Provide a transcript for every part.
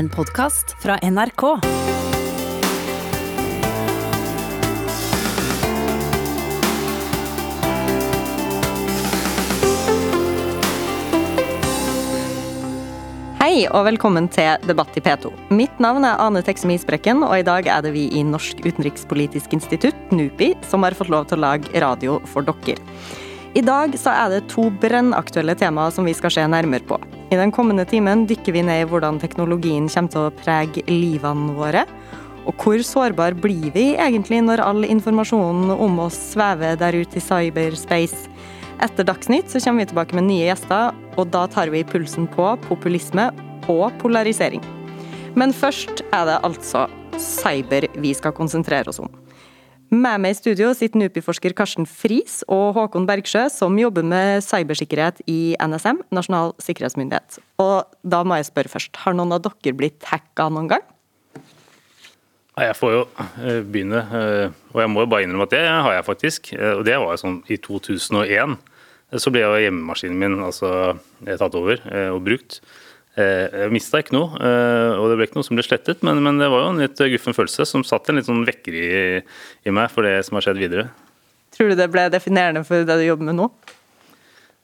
En podkast fra NRK. Hei og velkommen til Debatt i P2. Mitt navn er Ane Teksem Isbrekken, og i dag er det vi i Norsk utenrikspolitisk institutt, NUPI, som har fått lov til å lage radio for dere. I dag så er det to brennaktuelle temaer som vi skal se nærmere på. I den kommende timen dykker vi ned i hvordan teknologien kommer til å prege livene våre. Og hvor sårbar blir vi egentlig når all informasjonen om oss svever der ute i cyberspace? Etter Dagsnytt så kommer vi tilbake med nye gjester, og da tar vi pulsen på populisme og polarisering. Men først er det altså cyber vi skal konsentrere oss om. Med meg i studio sitter NUPI-forsker Karsten Friis og Håkon Bergsjø, som jobber med cybersikkerhet i NSM, Nasjonal sikkerhetsmyndighet. Og da må jeg spørre først, har noen av dere blitt hacka noen gang? Jeg får jo eh, begynne, eh, og jeg må jo bare innrømme at det har jeg faktisk. Eh, og Det var jo sånn i 2001. Så ble jo hjemmemaskinen min altså, tatt over og brukt. Jeg mista ikke noe, og det ble ikke noe som ble slettet, men, men det var jo en litt guffen følelse som satt en litt sånn vekker i, i, meg for det som har skjedd videre. Tror du det ble definerende for det du jobber med nå?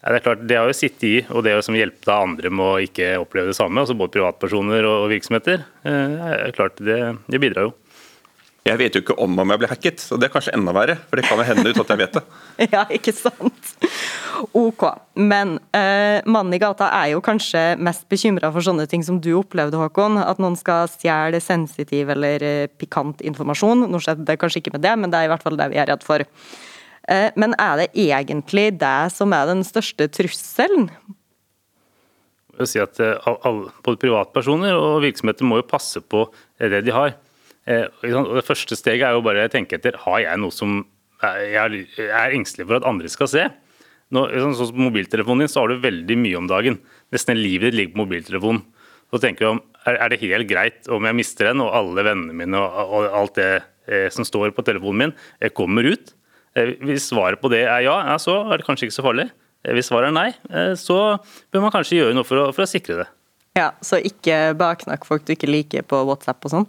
Ja, det er klart, det har jo sittet i, og det å hjelpe andre med å ikke oppleve det samme, altså både privatpersoner og virksomheter, er klart det, det bidrar jo. Jeg vet jo ikke om om jeg ble hacket, så det er kanskje enda verre. For det kan jo hende ut at jeg vet det. ja, ikke sant. Ok. Men uh, mannen i gata er jo kanskje mest bekymra for sånne ting som du opplevde, Håkon. At noen skal stjele sensitiv eller uh, pikant informasjon. Nå skjedde det kanskje ikke med det, men det er i hvert fall det vi er redd for. Uh, men er det egentlig det som er den største trusselen? Jeg vil si at alle, Både privatpersoner og virksomheter må jo passe på det de har. Eh, det første steget er jo bare å tenke etter har jeg noe som jeg er engstelig for at andre skal se. Nå, sånn som på mobiltelefonen din, så har du veldig mye om dagen. Nesten livet ditt ligger på mobiltelefonen. Så tenker du om, Er det helt greit om jeg mister den, og alle vennene mine og, og alt det eh, som står på telefonen min, jeg kommer ut? Eh, hvis svaret på det er ja, ja, så er det kanskje ikke så farlig. Eh, hvis svaret er nei, eh, så bør man kanskje gjøre noe for å, for å sikre det. Ja, Så ikke baknakk folk du ikke liker på WhatsApp og sånn?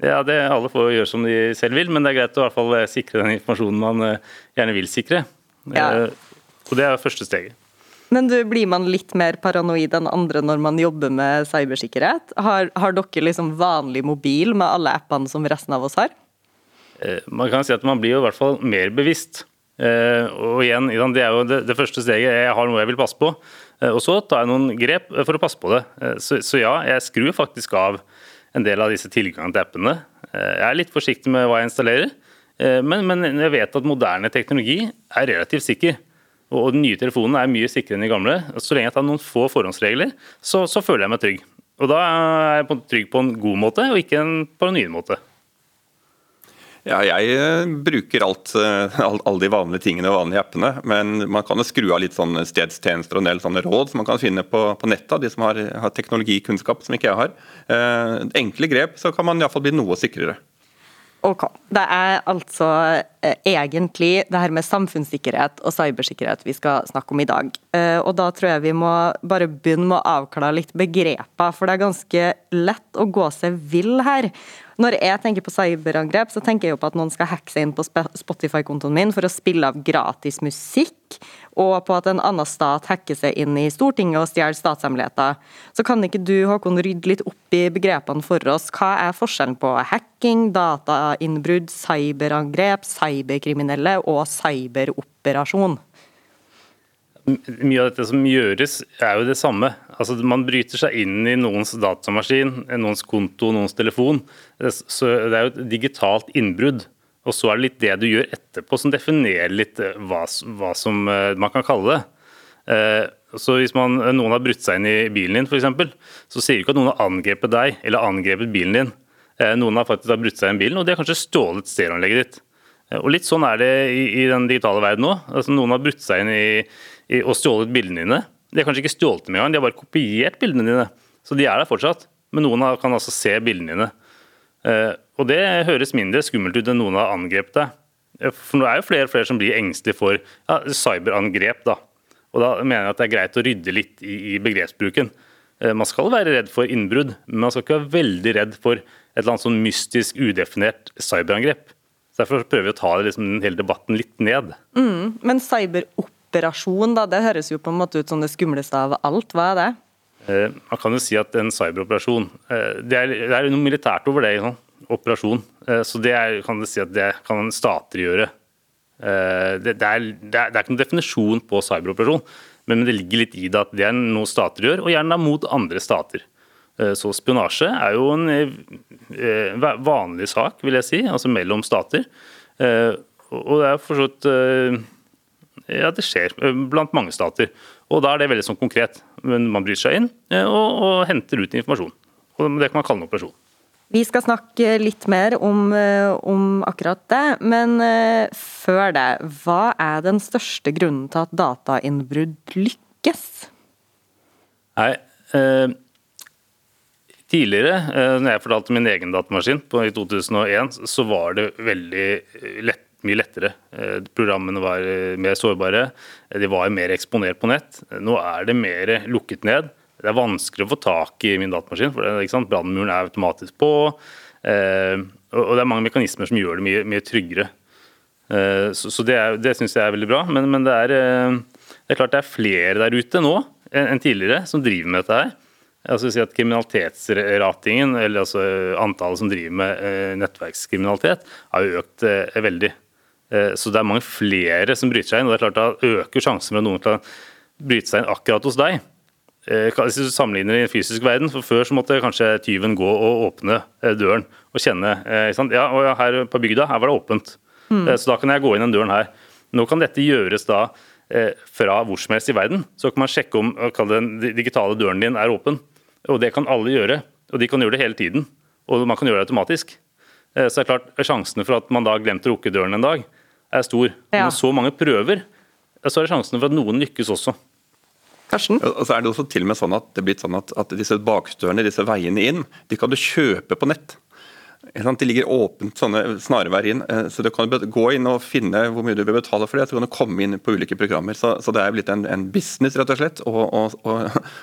Ja, det, Alle får gjøre som de selv vil, men det er greit å i hvert fall eh, sikre den informasjonen man eh, gjerne vil sikre. Ja. Eh, og Det er første steget. Men du, Blir man litt mer paranoid enn andre når man jobber med cybersikkerhet? Har, har dere liksom vanlig mobil med alle appene som resten av oss har? Man kan si at man blir jo i hvert fall mer bevisst. Og igjen, Det er jo det, det første steget. Jeg har noe jeg vil passe på. Og så tar jeg noen grep for å passe på det. Så, så ja, jeg skrur faktisk av en del av disse tilgangene til appene. Eh, jeg er litt forsiktig med hva jeg installerer, eh, men, men jeg vet at moderne teknologi er relativt sikker. Og den nye telefonen er mye sikrere enn de gamle. Så lenge jeg tar noen få forhåndsregler, så, så føler jeg meg trygg. Og da er jeg trygg på en god måte, og ikke en paranoid måte. Ja, jeg eh, bruker alt, eh, alle de vanlige tingene og vanlige appene. Men man kan jo skru av litt sånne stedstjenester og en del sånne råd som man kan finne på, på nettet. De som har, har, teknologikunnskap som ikke jeg har. Eh, enkle grep, så kan man iallfall bli noe sikrere. Ok. Det er altså eh, egentlig det her med samfunnssikkerhet og cybersikkerhet vi skal snakke om i dag. Eh, og da tror jeg vi må bare begynne med å avklare litt begreper, for det er ganske lett å gå seg vill her. Når jeg tenker på cyberangrep, så tenker jeg jo på at noen skal hacke seg inn på Spotify-kontoen min for å spille av gratis musikk, og på at en annen stat hacker seg inn i Stortinget og stjeler statshemmeligheter. Så kan ikke du Håkon, rydde litt opp i begrepene for oss. Hva er forskjellen på hacking, datainnbrudd, cyberangrep, cyberkriminelle og cyberoperasjon? Mye av dette som gjøres, er jo det samme. Altså, man bryter seg inn i noens datamaskin, noens konto, noens telefon. Så Det er jo et digitalt innbrudd. Og så er det litt det du gjør etterpå som definerer litt eh, hva, hva som eh, man kan kalle det. Eh, så Hvis man, noen har brutt seg inn i bilen din, f.eks., så sier du ikke at noen har angrepet deg eller angrepet bilen din. Noen har faktisk brutt seg inn i bilen, og de har kanskje stjålet stereoanlegget ditt. Og Litt sånn er det i, i den digitale verden nå. Altså, noen har brutt seg inn i, i, og stjålet bildene dine. De har kanskje ikke stjålet dem engang, de har bare kopiert bildene dine. Så de er der fortsatt. Men noen kan altså se bildene dine. Eh, og det høres mindre skummelt ut enn noen har angrepet deg. Eh, for nå er jo flere og flere som blir engstelige for ja, cyberangrep. da. Og da mener jeg at det er greit å rydde litt i, i begrepsbruken. Man skal være redd for innbrudd, men man skal ikke være veldig redd for et eller annet sånn mystisk, udefinert cyberangrep. Derfor prøver vi å ta liksom, hele debatten litt ned. Mm, men cyberoperasjon, da, det høres jo på en måte ut som det skumleste av alt. Hva er det? Eh, man kan jo si at en cyberoperasjon eh, Det er, det er noe militært over det. Sånn, operasjon. Eh, så det er, kan du si at det kan stater gjøre. Det, det, er, det, er, ikke noen definisjon på cyberoperasjon, men det ligger litt i det at det er noe stater gjør, og gjerne mot andre stater. Så spionasje er jo en vanlig sak, vil jeg si, altså mellom stater. Og det er for så vidt Ja, det skjer blant mange stater. Og da er det veldig sånn konkret. Men man bryter seg inn og, og henter ut informasjon. Og det kan man kalle en operasjon. Vi skal snakke litt mer om, om, akkurat det, men før det, hva er den største grunnen til at datainnbrudd lykkes? Nei, eh, Tidligere, eh, når jeg fortalte min egen datamaskin på, i 2001, så var det veldig eh, lett, mye lettere. Eh, programmene var mer sårbare, de var mer eksponert på nett. Nå er det mer lukket ned. Det er vanskelig å få tak i min datamaskin, for brannmuren er automatisk på. Og det er mange mekanismer som gjør det mye, mye tryggere. Så det, er, det syns jeg er veldig bra. Men, men det, er, det, er, klart det er flere der ute nå enn tidligere som driver med dette her. Altså si at Kriminalitetsratingen, eller altså antallet som driver med eh, nettverkskriminalitet, har jo økt eh, veldig. Eh, så det er mange flere som bryter seg inn. og det er klart Da øker sjansen for at noen kan bryte seg inn akkurat hos deg. Hvis du sammenligner i en fysisk verden, for Før så måtte kanskje tyven gå og åpne døren og kjenne ja, og her på bygda her var det åpent. Mm. Så da kan jeg gå inn den døren her. Nå kan dette gjøres da fra hvor som helst i verden. Så kan man sjekke om den digitale døren din er åpen. Og det kan alle gjøre. Og de kan gjøre det hele tiden. Og man kan gjøre det automatisk. Eh, så det er klart, Sjansene for at man da glemte å lukke døren en dag, er stor. Ja. Når så mange prøver, så er det sjansene for at noen lykkes også. Karsten? Og så er det også til og med sånn at det er blitt sånn at, at disse bakstørene, disse veiene inn, de kan du kjøpe på nett. De ligger åpent sånne snarveier inn, eh, så du kan gå inn og finne hvor mye du vil betale for det. Så kan du komme inn på ulike programmer. Så, så det er blitt en, en, business rett og slett å, å, å,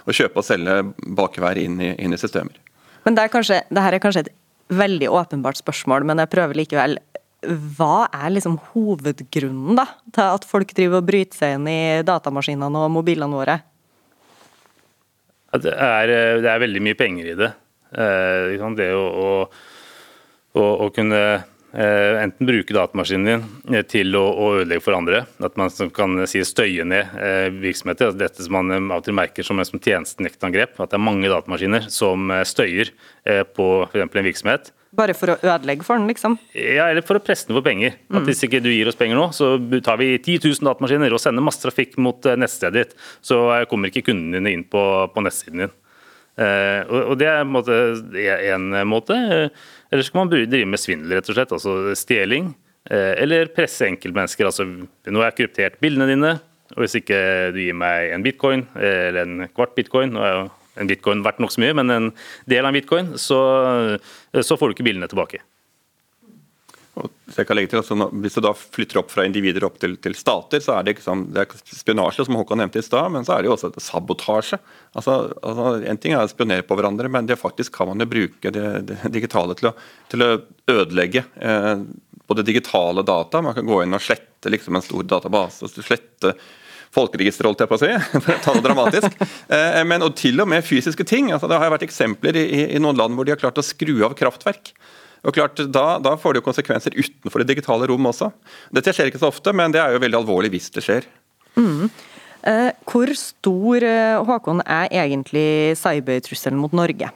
å kjøpe og selge bakveier inn, inn, i systemer. Men det, er kanskje, det her er kanskje et veldig åpenbart spørsmål, men jeg prøver likevel. Hva er liksom hovedgrunnen da, til at folk driver og bryter seg inn i datamaskinene og mobilene våre? Det er, det er veldig mye penger i det. Eh, det å, å å, kunne eh, enten bruke datamaskinen din eh, til å, å, ødelegge for andre. At man kan si støye ned eh, virksomheter. Altså dette som man til merker som, som tjenestenektangrep. At det er mange datamaskiner som støyer på f.eks. en virksomhet. Bare for å ødelegge for den, liksom? Ja, eller for å presse den for penger. At mm. Hvis ikke du gir oss penger nå, så tar vi 10 000 datamaskiner og sender masse trafikk mot nettstedet ditt. Så kommer ikke kundene dine inn på, på nettsiden din. Og det er en måte. En måte. Eller så kan man drive med svindel, rett og slett, altså stjeling. Eh, eller presse enkeltmennesker. altså Nå har jeg kryptert bildene dine, og hvis ikke du gir meg en bitcoin eller en kvart bitcoin nå er jo en bitcoin verdt nokså mye, men en del av en bitcoin, så, så får du ikke bilene tilbake. Til, altså, hvis du da flytter opp fra individer opp til, til stater, så er det, liksom, det er spionasje, som Håkon nevnte i stad, men så er det jo også sabotasje. Altså, altså, en ting er å spionere på hverandre, men det faktisk kan man jo bruke det, det digitale til å, til å ødelegge eh, både digitale data. Man kan gå inn og slette liksom, en stor database. slette folkeregisteret, holdt jeg på å si, for å ta det dramatisk. Eh, men og til og med fysiske ting. altså Det har vært eksempler i, i noen land hvor de har klart å skru av kraftverk. Og klart, da, da, får det jo konsekvenser utenfor det digitale rom også. Dette skjer ikke så ofte, men det er jo veldig alvorlig hvis det skjer. Mm. Eh, hvor stor eh, Håkon, er egentlig cybertrusselen mot Norge?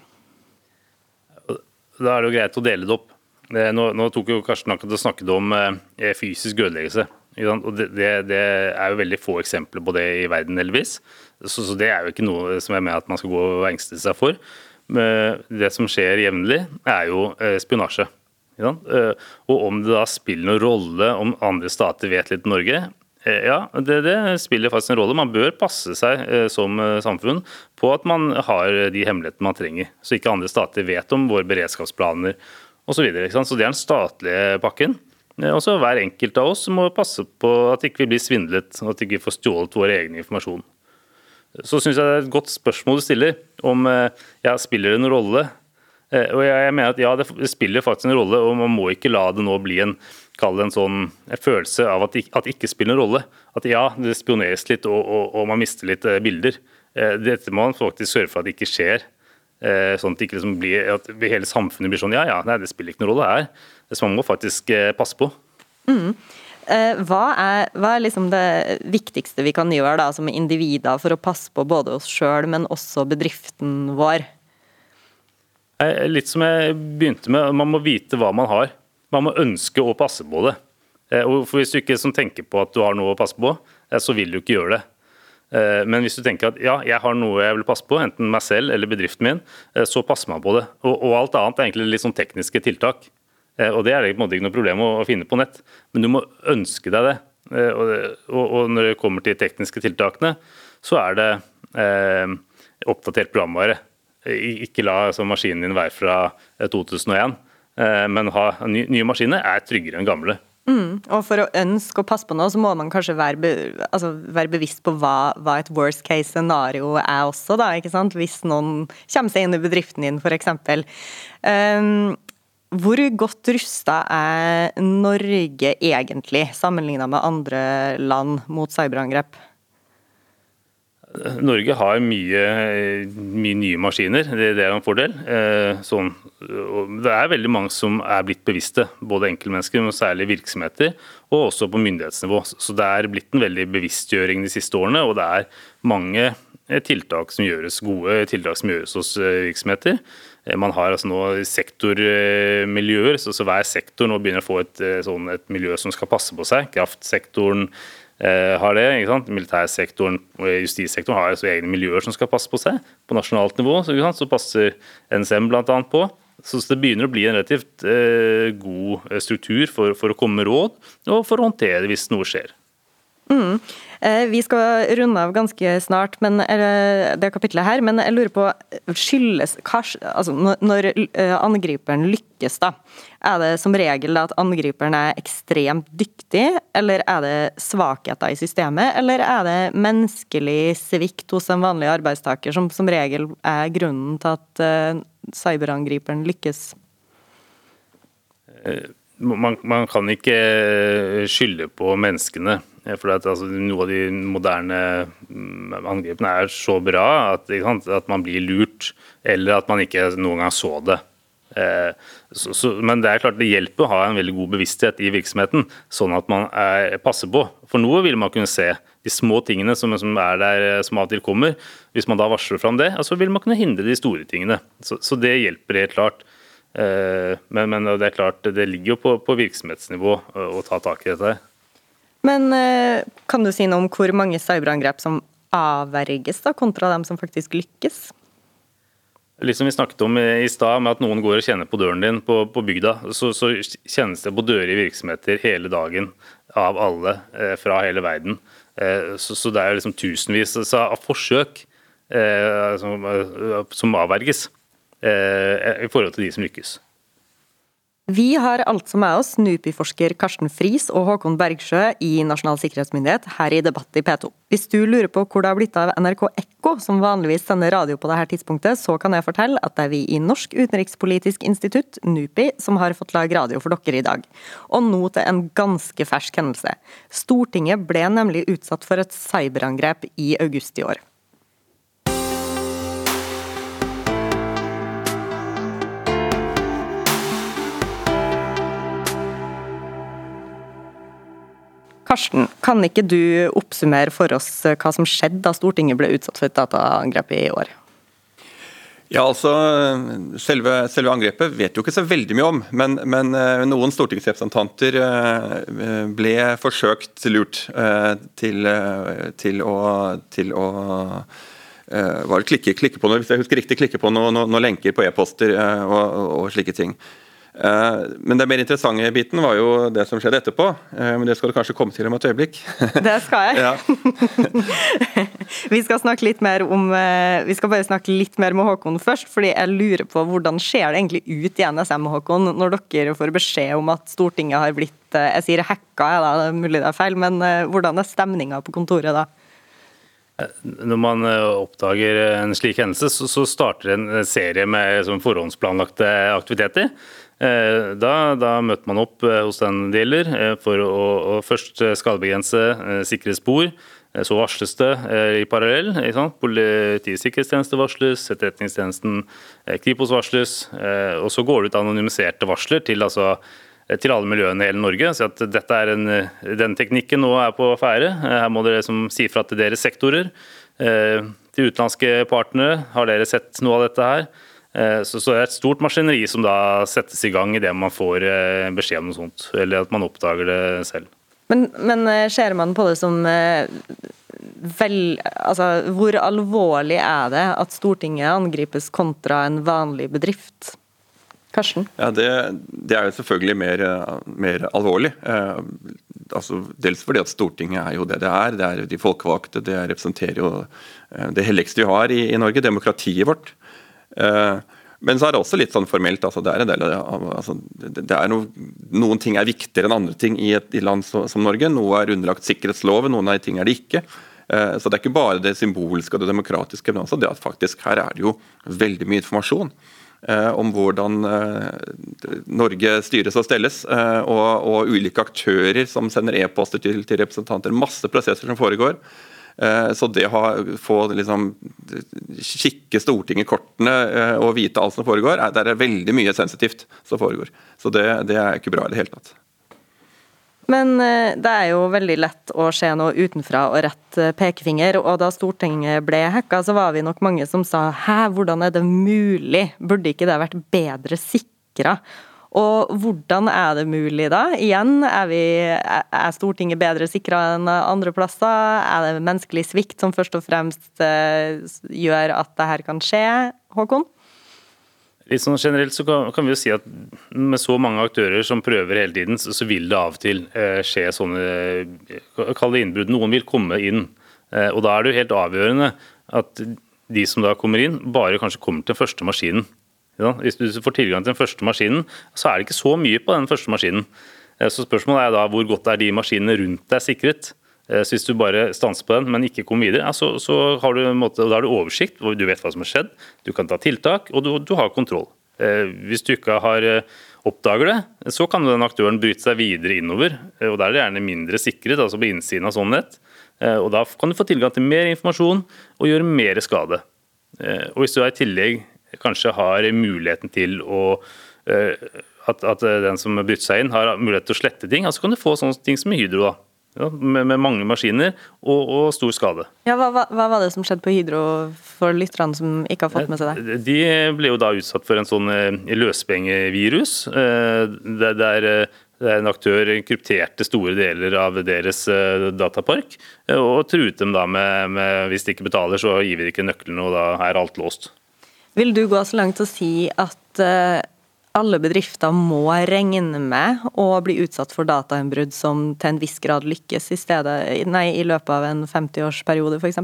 Da er det jo greit å dele det opp. Nå, nå tok jo Karsten akkurat og snakket om eh, fysisk ødeleggelse. Og det, det, er jo veldig få eksempler på det i verden, heldigvis. Så, så, det er jo ikke noe som jeg mener at man skal gå og engste seg for det som skjer jevnlig, er jo eh, spionasje. Eh, og om det da spiller noen rolle om andre stater vet litt om Norge, eh, ja, det, det, spiller faktisk en rolle. Man bør passe seg som samfunn på at man har de hemmelighetene man trenger, så ikke andre stater vet om våre beredskapsplaner osv. Så, videre, så det er den statlige pakken. Også Hver enkelt av oss må passe på at ikke vi blir svindlet og at vi ikke får stjålet vår egen informasjon. så syns jeg det er et godt spørsmål du stiller om ja, spiller det en rolle. Og jeg mener at ja, det spiller faktisk en rolle, og man må ikke la det nå bli en en sånn en følelse av at det ikke spiller noen rolle. At ja, det spioneres litt og, og, og man mister litt bilder. Dette må man faktisk sørge for at det ikke skjer. Sånn at, ikke liksom blir, at hele samfunnet blir sånn ja ja, nei, det spiller ikke noen rolle her. Så man må faktisk passe på. Mm. Eh, hva er, hva er liksom det viktigste vi kan gjøre da, som individer for å passe på både oss sjøl, men også bedriften vår? Litt som jeg begynte med, man må vite hva man har. Man må ønske å passe på det. For og Hvis du ikke tenker på at du har noe å passe på, eh, så vil du ikke gjøre det. Men hvis du tenker at ja, jeg har noe jeg vil passe på, enten meg selv eller bedriften min, så passer man på det. Og alt annet er egentlig litt sånn tekniske tiltak. Eh, og Det er det ikke noe problem å finne på nett, men du må ønske deg det. Eh, og når det kommer til tekniske tiltakene, så er det eh, oppdatert programvare. Ikke la altså, maskinen din være fra 2001, men ha nye maskiner er tryggere enn gamle. Mm, og For å ønske å passe på noe, så må man kanskje være, be, altså være bevisst på hva, hva, et worst case scenario er også, da, ikke sant? hvis noen kommer seg inn i bedriften din f.eks. Um, hvor godt rusta er Norge egentlig, sammenligna med andre land, mot cyberangrep? Norge har mye, mye, nye maskiner, det, det er en fordel. Eh, sånn, det er veldig mange som er blitt bevisste, både enkeltmennesker, men særlig virksomheter, og også på myndighetsnivå. Så det er blitt en veldig bevisstgjøring de siste årene, og det er mange tiltak som gjøres, gode tiltak som gjøres hos eh, virksomheter. Eh, man har altså nå sektormiljøer, så, så, hver sektor nå begynner å få et, eh, sånn, et miljø som skal passe på seg. Kraftsektoren eh, har det, ikke sant? militærsektoren og justissektoren har altså egne miljøer som skal passe på seg. På nasjonalt nivå så, så passer NSM bl.a. på. Så det begynner å bli en relativt eh, god struktur for, for, å komme med råd, og for å håndtere hvis noe skjer. Mm. Eh, vi skal runde av ganske snart men, det kapitlet her, men jeg lurer på skyldes altså Når eh, angriperen lykkes, da, er det som regel at angriperen er ekstremt dyktig, eller er det svakheter i systemet, eller er det menneskelig svikt hos en vanlig arbeidstaker som som regel er grunnen til at eh, cyberangriperen lykkes? Man, man kan ikke skylde på menneskene. For at, altså, Noe av de moderne mm, angrepene er så bra at, at, man blir lurt, eller at man ikke noen gang så det. Eh, så, så, men det er klart det hjelper å ha en veldig god bevissthet i virksomheten, sånn at man er, passer på. For noe vil man kunne se. De små tingene som, som er der, som av og til kommer. Hvis man da varsler fram det, så vil man kunne hindre de store tingene. Så, så det hjelper helt klart. Eh, men, men, det er klart, det ligger jo på, på virksomhetsnivå å ta tak i dette. Men eh, kan du si noe om hvor mange cyberangrep som avverges, da, kontra dem som faktisk lykkes? Litt som vi snakket om i stad, med at noen går og kjenner på døren din på, på bygda, så, så, kjennes det på dører i virksomheter hele dagen av alle eh, fra hele verden. Eh, så, så, det er liksom tusenvis av forsøk eh, som, som, avverges i forhold til de som lykkes. Vi har altså med oss NUPI-forsker Karsten Friis og Håkon Bergsjø i Nasjonal sikkerhetsmyndighet her i Debatt i P2. Hvis du lurer på hvor det har blitt av NRK Ekko, som vanligvis sender radio på dette tidspunktet, så kan jeg fortelle at det er vi i Norsk utenrikspolitisk institutt, NUPI, som har fått lage radio for dere i dag. Og nå til en ganske fersk hendelse. Stortinget ble nemlig utsatt for et cyberangrep i august i år. Karsten, kan ikke du oppsummere for oss eh, hva som skjedde da Stortinget ble utsatt for et dataangrep i år? Ja, altså, selve, selve, angrepet vet jo ikke så veldig mye om, men, men eh, noen stortingsrepresentanter eh, ble forsøkt lurt til, til å, til å klikke, klikke på noe, hvis jeg husker riktig, klikke på noen noe, noe lenker på e-poster og, og, slike ting. Eh, men den mer interessante biten var jo det som skjedde etterpå. Eh, men det skal du kanskje komme til om et øyeblikk. Det skal jeg. vi skal snakke litt mer om eh, Vi skal bare snakke litt mer med Håkon først, fordi jeg lurer på hvordan ser det egentlig ut i NSM, Håkon, når dere får beskjed om at Stortinget har blitt Jeg sier hacka, ja, da, mulig det er feil, men hvordan er stemninga på kontoret da? Når man oppdager en slik hendelse, så starter en serie med forhåndsplanlagte aktiviteter. Da, da, møter man opp hos den det gjelder for å, å først skadebegrense, sikre spor, Eh, så varsles det eh, i parallell. Politiets sikkerhetstjeneste varsles, Etterretningstjenesten, eh, Kripos varsles. Og så går det ut anonymiserte varsler til, altså, til alle miljøene i hele Norge. Så at dette er en, den teknikken nå er på ferde. Her må dere liksom si fra til deres sektorer. Til utenlandske partnere, har dere sett noe av dette her? Så, så det er et stort maskineri som da settes i gang idet man får beskjed om noe sånt, eller at man oppdager det selv. Men, men eh, ser man på det som eh, vel Altså, hvor alvorlig er det at Stortinget angripes kontra en vanlig bedrift? Karsten? Ja, det, det er jo selvfølgelig mer, mer alvorlig. Eh, altså, dels fordi at Stortinget er jo det det er. Det er de folkevalgte. Det representerer jo eh, det helligste vi har i, i Norge, demokratiet vårt. Eh, men så er det også litt sånn formelt. Altså, det er del altså, det er noe, Noen ting er viktigere enn andre ting i et i land som, som, Norge. Noe er underlagt sikkerhetsloven, noen av de ting er det ikke. Eh, så Det er ikke bare det symbolske og det demokratiske, men også det at faktisk her er det jo veldig mye informasjon eh, om hvordan Norge styres og stelles, og, og, ulike aktører som sender e-poster til, til representanter. Masse prosesser som foregår. Eh, så det å få liksom, kikke Stortinget kortene eh, og vite alt som foregår, det er veldig mye sensitivt som foregår. Så det, det er ikke bra i det hele tatt. Men eh, det er jo veldig lett å se noe utenfra og rett pekefinger. Og da Stortinget ble hacka, så var vi nok mange som sa hæ, hvordan er det mulig? Burde ikke det vært bedre sikra? Og hvordan er det mulig da? Igjen, er, vi, er Stortinget bedre sikra enn andre plasser? Er det menneskelig svikt som først og fremst eh, gjør at det her kan skje, Håkon? Litt sånn Generelt så kan, vi jo si at med så mange aktører som prøver hele tiden, så, vil det av og til eh, skje sånne eh, Kall det innbrudd. Noen vil komme inn. Og da er det jo helt avgjørende at de som da kommer inn, bare kanskje kommer til den første maskinen. Ja, hvis du får tilgang til den første maskinen, så er det ikke så mye på den første maskinen. Eh, så Spørsmålet er da hvor godt er de maskinene rundt deg sikret. Eh, så Hvis du bare stanser på den, men ikke kommer videre, så, så, har du måte, da har du oversikt, du vet hva som har skjedd. Du kan ta tiltak, og du, du har kontroll. Eh, hvis du ikke har oppdager det, så kan den aktøren bryte seg videre innover. og Da er det gjerne mindre sikret, altså på innsiden av sånn nett. Og Da kan du få tilgang til mer informasjon og gjøre mer skade. Og Hvis du i tillegg kanskje har muligheten til å eh, at, at den som har brytt seg inn, har mulighet til å slette ting. Altså kan du få sånne ting som i Hydro. da. Ja, med, med, mange maskiner og, og, stor skade. Ja, hva, hva, hva, var det som skjedde på Hydro for lytterne som ikke har fått med seg det? De ble jo da utsatt for en sånn eh, løspengevirus. Eh, der, der en aktør krypterte store deler av deres datapark og truet dem da med, med hvis de ikke betaler, så gir vi ikke nøklene, og da er alt låst. Vil du gå så langt til å si at eh, alle bedrifter må regne med å bli utsatt for datainnbrudd som til en viss grad lykkes i, stedet, nei, i løpet av en 50-årsperiode f.eks.?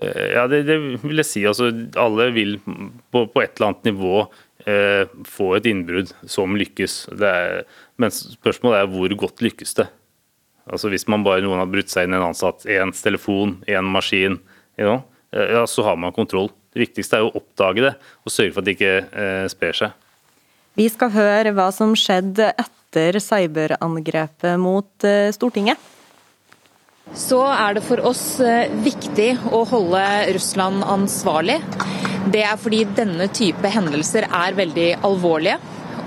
Eh, ja, det, det, vil jeg si. Altså, alle vil på, på et eller annet nivå eh, få et innbrudd som lykkes. Er, men spørsmålet er hvor godt lykkes det. Altså Hvis man bare noen har brutt seg inn en ansatt, ens telefon, én maskin, you know, eh, ja, så har man kontroll. Det viktigste er å oppdage det og sørge for at det ikke eh, sprer seg. Vi skal høre hva som skjedde etter cyberangrepet mot eh, Stortinget. Så er det for oss eh, viktig å holde Russland ansvarlig. Det er fordi denne type hendelser er veldig alvorlige.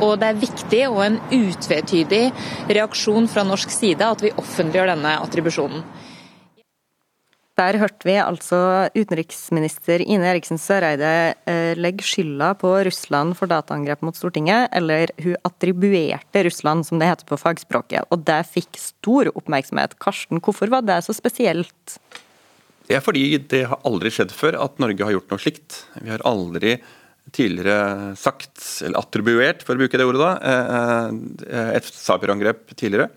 Og det er viktig og en utvetydig reaksjon fra norsk side at vi offentliggjør denne attribusjonen. Der hørte vi altså utenriksminister Ine Eriksen Søreide eh, legge skylda på Russland for dataangrep mot Stortinget, eller hun attribuerte Russland, som det heter på fagspråket. Og det fikk stor oppmerksomhet. Karsten, hvorfor var det så spesielt? Det er fordi det har aldri skjedd før at Norge har gjort noe slikt. Vi har aldri tidligere sagt, eller attribuert, for å bruke det ordet, da, eh, eh, et cyberangrep tidligere.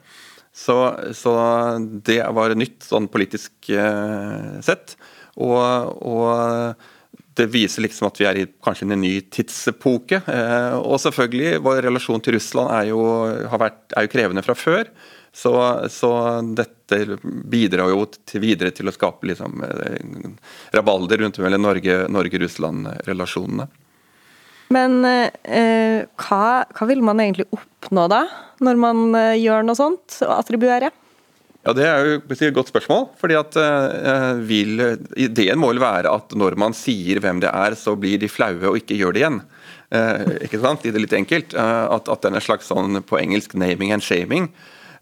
Så, så, det var nytt sånn politisk eh, sett. Og, og, det viser liksom at vi er i kanskje en ny tidsepoke. Eh, og selvfølgelig, vår relasjon til Russland er jo, vært, er jo krevende fra før. Så, så dette bidrar jo til videre til å skape liksom, rabalder rundt mellom Norge-Russland-relasjonene. Men eh, hva, hva, vil man egentlig oppnå da, når man eh, gjør noe sånt, og attribuerer? Ja, Det er jo et godt spørsmål. fordi at eh, vil, Ideen må vel være at når man sier hvem det er, så blir de flaue og ikke gjør det igjen. Eh, ikke sant? I det litt enkelt. Eh, at, at det er slags sånn på engelsk 'naming and shaming'.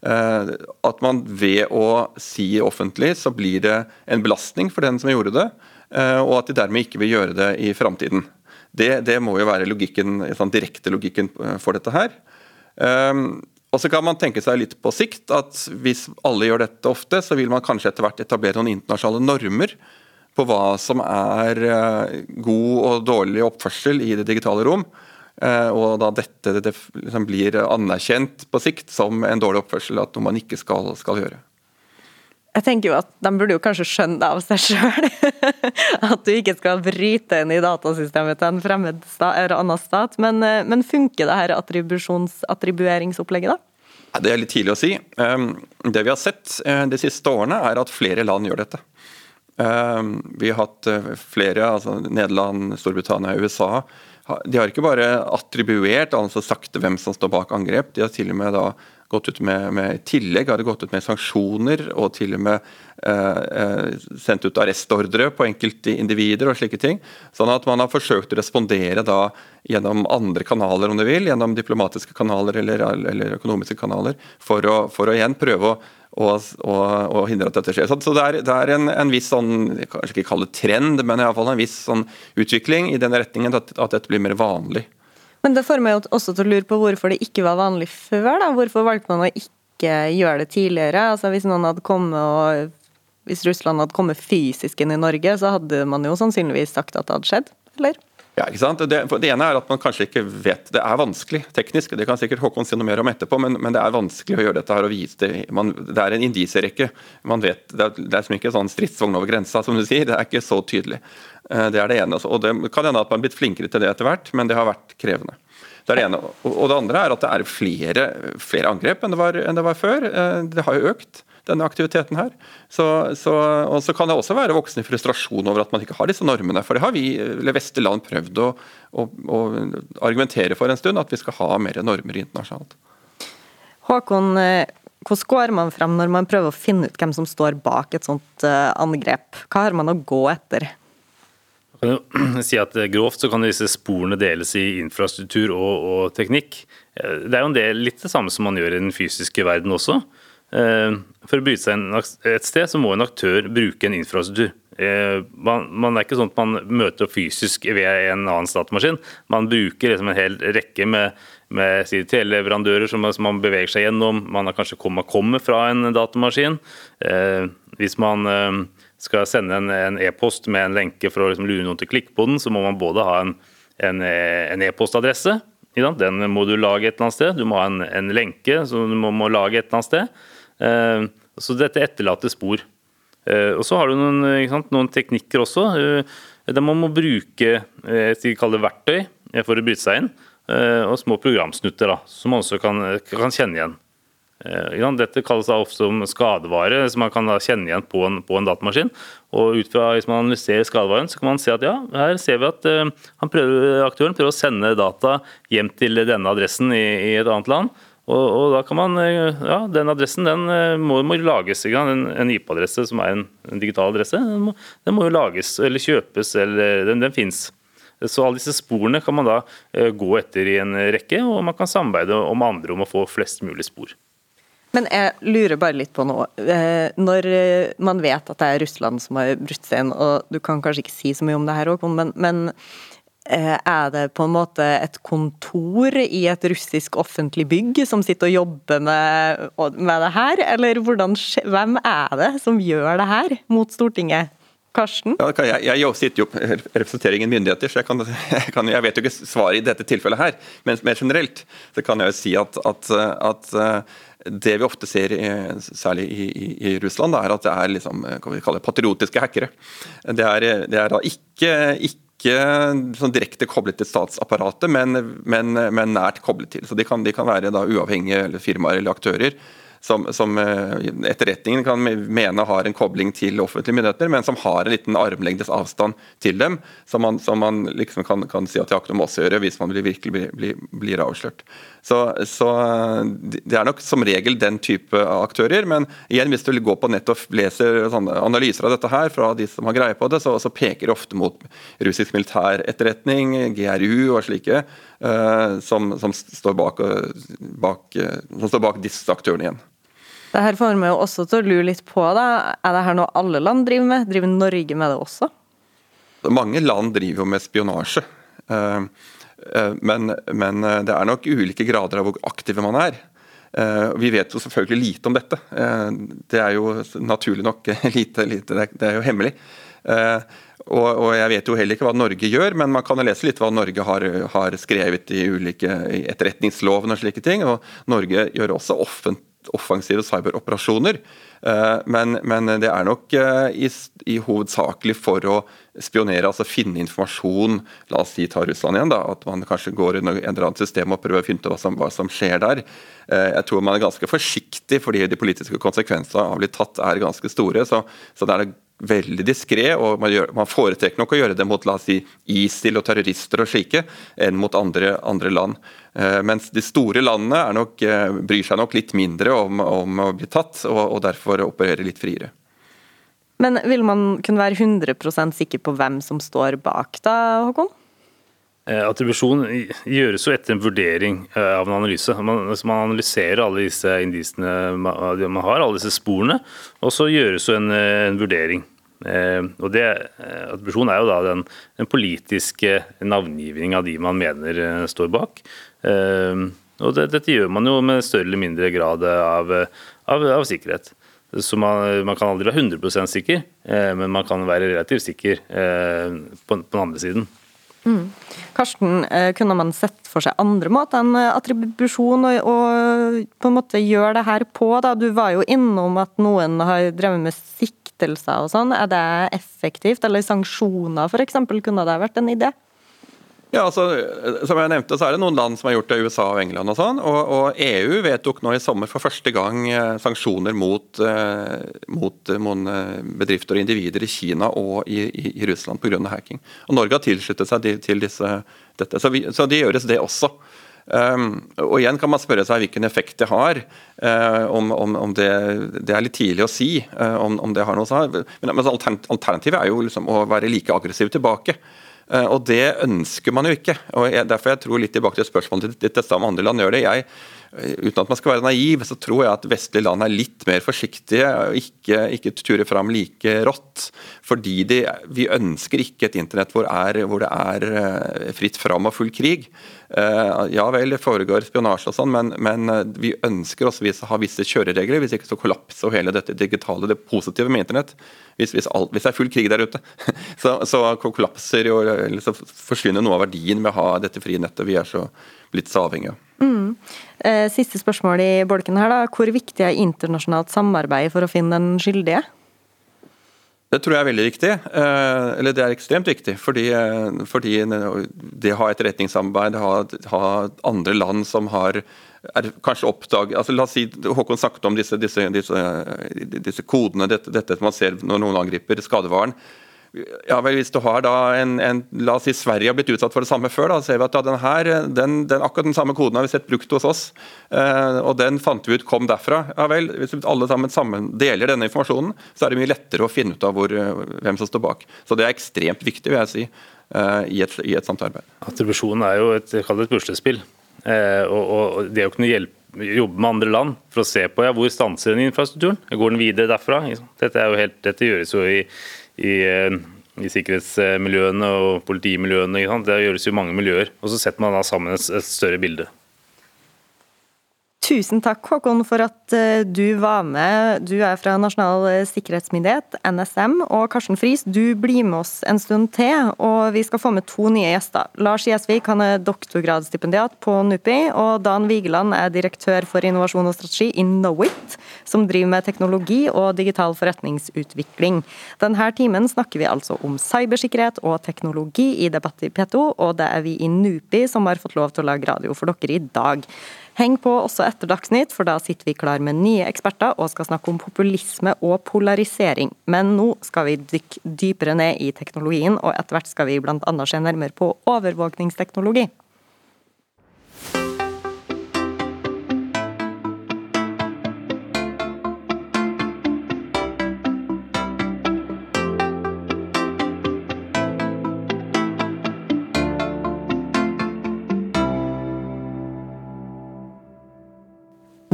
Eh, at man ved å si offentlig, så blir det en belastning for den som gjorde det. Eh, og at de dermed ikke vil gjøre det i framtiden. Det, det, må jo være logikken, sånn direkte logikken eh, for dette her. Um, og så kan man tenke seg litt på sikt at hvis alle gjør dette ofte, så vil man kanskje etter hvert etablere noen internasjonale normer på hva som er god og dårlig oppførsel i det digitale rom. Uh, og da dette det, det liksom blir anerkjent på sikt som en dårlig oppførsel, at noe man ikke skal, skal gjøre. Jeg tenker jo at De burde jo kanskje skjønne det av seg sjøl. at du ikke skal bryte inn i datasystemet til en fremmed stat, eller annen stat. Men, eh, men funker det her attribueringsopplegget, da? Det er litt tidlig å si. Ehm, det vi har sett eh, de siste årene, er at flere land gjør dette. Ehm, vi har hatt eh, flere, altså Nederland, Storbritannia, USA. De har ikke bare attribuert, altså sagt hvem som står bak angrep. De har til og med da gått ut med, med tillegg har det gått ut med sanksjoner og til og med eh, eh, sendt ut arrestordre på enkelte individer og slike ting. Sånn at man har forsøkt å respondere da gjennom andre kanaler, om du vil, gjennom diplomatiske kanaler eller, eller økonomiske kanaler, for å, for å igjen prøve å og, og, og, hindre at dette skjer. Så, det er, det er en, en, viss sånn, jeg kanskje ikke kalle det trend, men i fall en viss sånn utvikling i den retningen at, at dette blir mer vanlig. Men det får meg også til å lure på hvorfor det ikke var vanlig før. da. Hvorfor valgte man å ikke gjøre det tidligere? Altså Hvis noen hadde kommet og hvis Russland hadde kommet fysisk inn i Norge, så hadde man jo sannsynligvis sagt at det hadde skjedd, eller? Ja, ikke sant? Det, det, ene er at man kanskje ikke vet Det er vanskelig teknisk, det kan sikkert Håkon si noe mer om etterpå, men, men det er vanskelig å gjøre dette her og vise det. Man, det er en indisierekke. Man det er, det er ikke sånn stridsvogn over grensa, som du sier. Det er ikke så tydelig. Eh, det er det ene. Og det kan hende at man har blitt flinkere til det etter hvert, men det har vært krevende. Det er det ene. Og det andre er at det er flere, flere angrep enn det, var, enn det var før. Eh, det har jo økt denne aktiviteten her. Så, så, og så kan det også være voksende frustrasjon over at man ikke har disse normene. For det har vi, eller vestlige land, prøvd å, å, å, argumentere for en stund, at vi skal ha mer normer internasjonalt. Håkon, eh, hvordan går man frem når man prøver å finne ut hvem som står bak et sånt angrep? Hva har man å gå etter? si at Grovt så kan disse sporene deles i infrastruktur og, og, teknikk. Det er jo en del, litt det samme som man gjør i den fysiske verden også. Eh, for å bryte seg et sted, så må en aktør bruke en infrastruktur. Eh, man, man, er ikke sånn at man møter fysisk ved en annen datamaskin. Man bruker liksom en hel rekke med, med teleleverandører som, som, man beveger seg gjennom. Man har kanskje kommet, kommer fra en datamaskin. Eh, hvis man skal sende en e-post e med en lenke for å liksom lure noen til å klikke på den, så må man både ha en e-postadresse, e den må du lage et eller annet sted. Du må ha en, en lenke som du må, må, lage et eller annet sted. Eh, så dette etterlater spor. Eh, og Så har du noen, sant, noen teknikker også. Eh, der man må bruke verktøy for å bryte seg inn, og små programsnutter da, som man også kan, kan kjenne igjen. Dette kalles ofte som skadevare, som man kan kjenne igjen på en, på en, datamaskin. Og ut fra, Hvis man analyserer skadevaren, så kan man se at ja, her ser vi at prøver, aktøren prøver å sende data hjem til denne adressen i, i et annet land. Og, og, da kan man, eh, ja, Den adressen den må, må lages. En, en IP-adresse som er en, en, digital adresse, den må, den må, jo lages eller kjøpes. eller Den, den fins. Så alle disse sporene kan man da uh, gå etter i en rekke, og man kan samarbeide om andre om å få flest mulig spor. Men jeg lurer bare litt på. Eh, når eh, man vet at det er Russland som har brutt seg inn, og du kan kanskje ikke si så mye om det her, òg, men, men eh, er det på en måte et kontor i et russisk offentlig bygg som sitter og jobber med, med det her, eller hvordan, hvem er det som gjør det her mot Stortinget? Karsten? Ja, jeg, jeg, sitter jo representerer ingen myndigheter, så jeg, kan, jeg, kan, jeg, vet jo ikke svaret i dette tilfellet her. Men mer generelt så kan jeg jo si at, at, at det vi ofte ser, særlig i, i, i Russland, er at det er liksom, hva vi kaller patriotiske hackere. Det er, det er da ikke, ikke sånn direkte koblet til statsapparatet, men, men, men, nært koblet til. Så De kan, de kan være uavhengige eller firmaer eller aktører som, som etterretningen kan mene har en kobling til offentlige myndigheter, men som har en liten armlengdes avstand til dem, som man, som man liksom kan, kan, si at de har ikke noe med oss å gjøre hvis man virkelig blir, blir, blir avslørt. Så, så, Det er nok som regel den type aktører. Men igjen, hvis du vil gå på nett og leser analyser av dette her fra de som har greie på det, så, så peker det ofte mot russisk militæretterretning, GRU og slike, uh, som, som, står bak, bak, som står bak disse aktørene igjen. Det her får meg også til å lure litt på. Da. Er det her noe alle land driver med? Driver Norge med det også? Mange land driver jo med spionasje. Uh, Eh, men, men, eh, det er nok ulike grader av hvor aktive man er. Eh, vi vet jo selvfølgelig lite om dette. Det er jo naturlig nok lite, lite det er jo hemmelig. Og, og, jeg vet jo heller ikke hva Norge gjør, men man kan lese litt hva Norge har, har skrevet i ulike etterretningsloven og slike ting. Og Norge gjør også offent, offensive cyberoperasjoner. Eh, men, men, det er nok eh, i, i, hovedsakelig for å spionere, altså finne informasjon. La oss si ta Russland igjen, da, at man kanskje går i et eller annet system og prøver å finne ut hva som, hva som skjer der. Eh, jeg tror man er ganske forsiktig fordi de politiske konsekvensene av blitt tatt er ganske store. Så, så det er veldig diskré, og man, gjør, man, foretrekker nok å gjøre det mot la oss si, ISIL og terrorister og slike, enn mot andre, andre land. Eh, mens de store landene nok, eh, bryr seg nok litt mindre om, om å bli tatt, og, og, derfor opererer litt friere. Men vil man kunne være 100% sikker på hvem som står bak da, Håkon? Eh, attribusjon gjøres jo etter en vurdering eh, av en analyse. Man, man analyserer alle disse indisene man har, alle disse sporene, og så gjøres jo en, eh, en vurdering. Og det, Attribusjon er jo da den, den politiske navngivning av de man mener står bak. og det, Dette gjør man jo med større eller mindre grad av, av, av sikkerhet. Så man, man, kan aldri være 100 sikker, men man kan være relativt sikker på, på den andre siden. Mm. Karsten, eh, kunne man sett for seg andre måter enn eh, attribusjon og, og, på en måte gjøre det her på? Da? Du var jo innom at noen har drevet med siktelser og sånn. Er det effektivt? Eller sanksjoner f.eks., kunne det vært en idé? Ja, altså, som jeg nevnte, så er det noen land som har gjort det, USA og England og sånn. Og, og EU vedtok nå i sommer for første gang eh, sanksjoner mot, eh, mot, eh, mot bedrifter og individer i Kina og i, i, i Russland pga. hacking. Og Norge har tilsluttet seg til disse, dette, så, vi, så det gjøres det også. Um, og igjen kan man spørre seg hvilken effekt det har. Uh, om, om, om det, det, er litt tidlig å si uh, om, om, det har noe å si. Men, men alternativet er jo liksom å være like aggressiv tilbake. Eh, og det ønsker man jo ikke. og jeg, Derfor jeg tror litt tilbake til spørsmålet til dette om andre land gjør det. Jeg, eh, uten at man skal være naiv, så tror jeg at vestlige land er litt mer forsiktige og ikke, ikke turer fram like rått. Fordi de, vi ønsker ikke et internett hvor, er, hvor det er eh, fritt fram og full krig. Ja vel, det foregår spionasje og sånn, men, men, vi ønsker også å ha visse kjøreregler. Hvis ikke så kollapser hele dette digitale, det positive med internett hvis, hvis, alt, hvis, det er full krig der ute, så, så kollapser jo, eller så forsvinner noe av verdien med å ha dette frie nettet vi er så blitt så avhengige av. Mm. Eh, siste spørsmål i bolken her. da. Hvor viktig er internasjonalt samarbeid for å finne den skyldige? Det tror jeg er veldig viktig. Eh, eller det er ekstremt viktig. Fordi, eh, fordi det å ha etterretningssamarbeid, ha, ha andre land som har er kanskje oppdag, altså La oss si Håkon snakket om disse, disse, disse, disse kodene, dette, dette, man ser når noen angriper skadevaren. Ja vel, Hvis du har da en, en, La oss si Sverige har blitt utsatt for det samme før. da, ser vi at den her, den, den, Akkurat den samme koden har vi sett brukt hos oss. Eh, og Den fant vi ut kom derfra. Ja vel, Hvis alle sammen, sammen deler denne informasjonen, så er det mye lettere å finne ut av hvor, hvem som står bak. Så Det er ekstremt viktig vil jeg si, eh, i, et, i et sånt arbeid. Attribusjon er jo et, et puslespill. Eh, og, og det å kunne hjelpe, jobbe med andre land for å se på ja, hvor stanser den infrastrukturen. Går den videre derfra? Dette, helt, dette gjøres jo i, i, eh, i, sikkerhetsmiljøene og politimiljøene. Det gjøres jo mange miljøer. og Så setter man da sammen et, et større bilde. Tusen takk, Håkon, for at eh, du var med. Du er fra Nasjonal sikkerhetsmyndighet, NSM. Og Karsten Friis, du blir med oss en stund til, og vi skal få med to nye gjester. Lars Gjesvik er doktorgradsstipendiat på NUPI, og Dan Vigeland er direktør for innovasjon og strategi i Knowit, som driver med teknologi og digital forretningsutvikling. Denne timen snakker vi altså om cybersikkerhet og teknologi i Debatt i P2, og det er vi i NUPI som har fått lov til å lage radio for dere i dag. Heng på også etter Dagsnytt, for da sitter vi klar med nye eksperter og skal snakke om populisme og polarisering. Men nå skal vi dykke dypere ned i teknologien, og etter hvert skal vi bl.a. se nærmere på overvåkningsteknologi.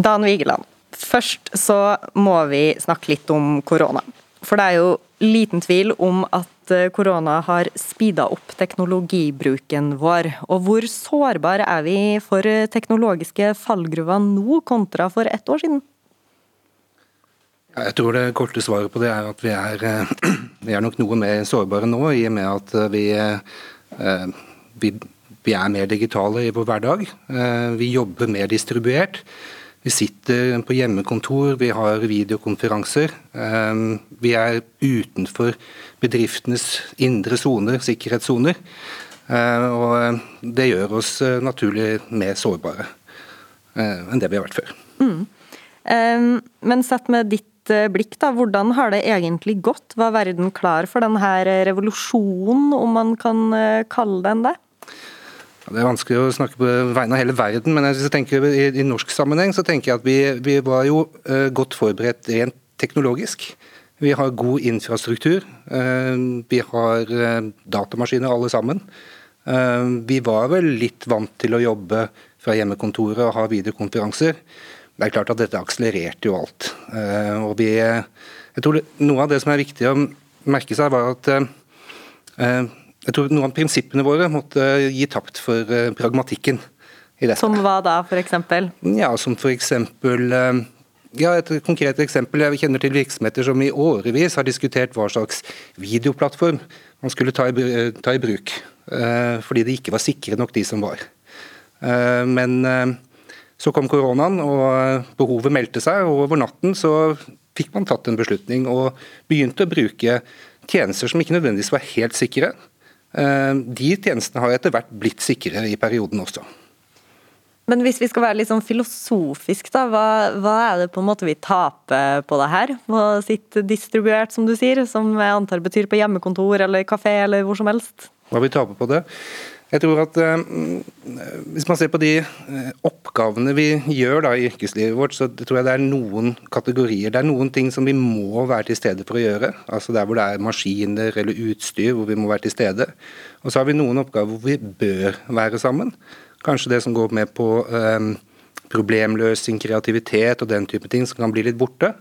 Dan Vigeland, først så må vi snakke litt om korona. For det er jo liten tvil om at eh, korona har speeda opp teknologibruken vår. Og hvor sårbare er vi for teknologiske fallgruver nå kontra for ett år siden? Jeg tror det korte svaret på det er at vi er, eh, vi er nok noe mer sårbare nå, i og med at eh, vi, vi, vi er mer digitale i vår hverdag. Vi jobber mer distribuert. Vi sitter på hjemmekontor, vi har videokonferanser. Ehm, vi er utenfor bedriftenes indre soner, sikkerhetssoner. Ehm, og det gjør oss eh, naturlig mer sårbare eh, enn det vi har vært før. Mm. Ehm, men sett med ditt eh, blikk, da, hvordan har det egentlig gått? Var verden klar for denne revolusjonen, om man kan kalle den det? Det er vanskelig å snakke på vegne av hele verden, men hvis jeg tenker i, i norsk sammenheng så tenker jeg at vi, vi var jo uh, godt forberedt rent teknologisk. Vi har god infrastruktur. Uh, vi har uh, datamaskiner alle sammen. vi var vel litt vant til å jobbe fra hjemmekontoret og ha videokonferanser. Det er klart at dette akselererte jo alt. og vi, jeg tror det, Noe av det som er viktig å merke seg, var at jeg tror noen av prinsippene våre måtte gi tapt for uh, pragmatikken. i dette. Som hva da, f.eks.? Ja, som f.eks. Uh, ja, et konkret eksempel. Jeg kjenner til virksomheter som i årevis har diskutert hva slags videoplattform man skulle ta i, eh, ta i bruk. Fordi de ikke var sikre nok, de som var. Men så kom koronaen, og behovet meldte seg. og Over natten så fikk man tatt en beslutning og begynte å bruke tjenester som ikke nødvendigvis var helt sikre Eh, de tjenestene har etter hvert blitt sikre i perioden også. Men hvis vi skal være litt sånn filosofisk, da, hva, hva, er det på en måte vi taper på det her? På sitt distribuert, som du sier, som jeg antar betyr på hjemmekontor eller kafé eller hvor som helst? Hva vi taper på det? Jeg tror at eh, Hvis man ser på de eh, oppgavene vi gjør da i yrkeslivet vårt, så tror jeg det er noen kategorier. Det er noen ting som vi må være til stede for å gjøre. altså Der hvor det er maskiner eller utstyr hvor vi må være til stede. Og så har vi noen oppgaver hvor vi bør være sammen. Kanskje det som går med på um, problemløsning, kreativitet og den type ting som kan bli litt borte.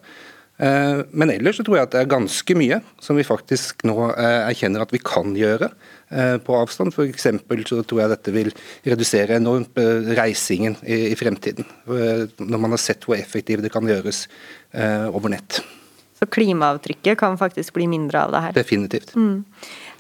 Uh, men ellers så tror jeg at det er ganske mye som vi faktisk nå uh, erkjenner at vi kan gjøre. Eh, på avstand. F.eks. så tror jeg dette vil redusere enormt eh, reisingen i, fremtiden. Eh, når man har sett hvor effektivt det kan gjøres eh, over nett. Så klimaavtrykket kan faktisk bli mindre av det her? Definitivt. Mm.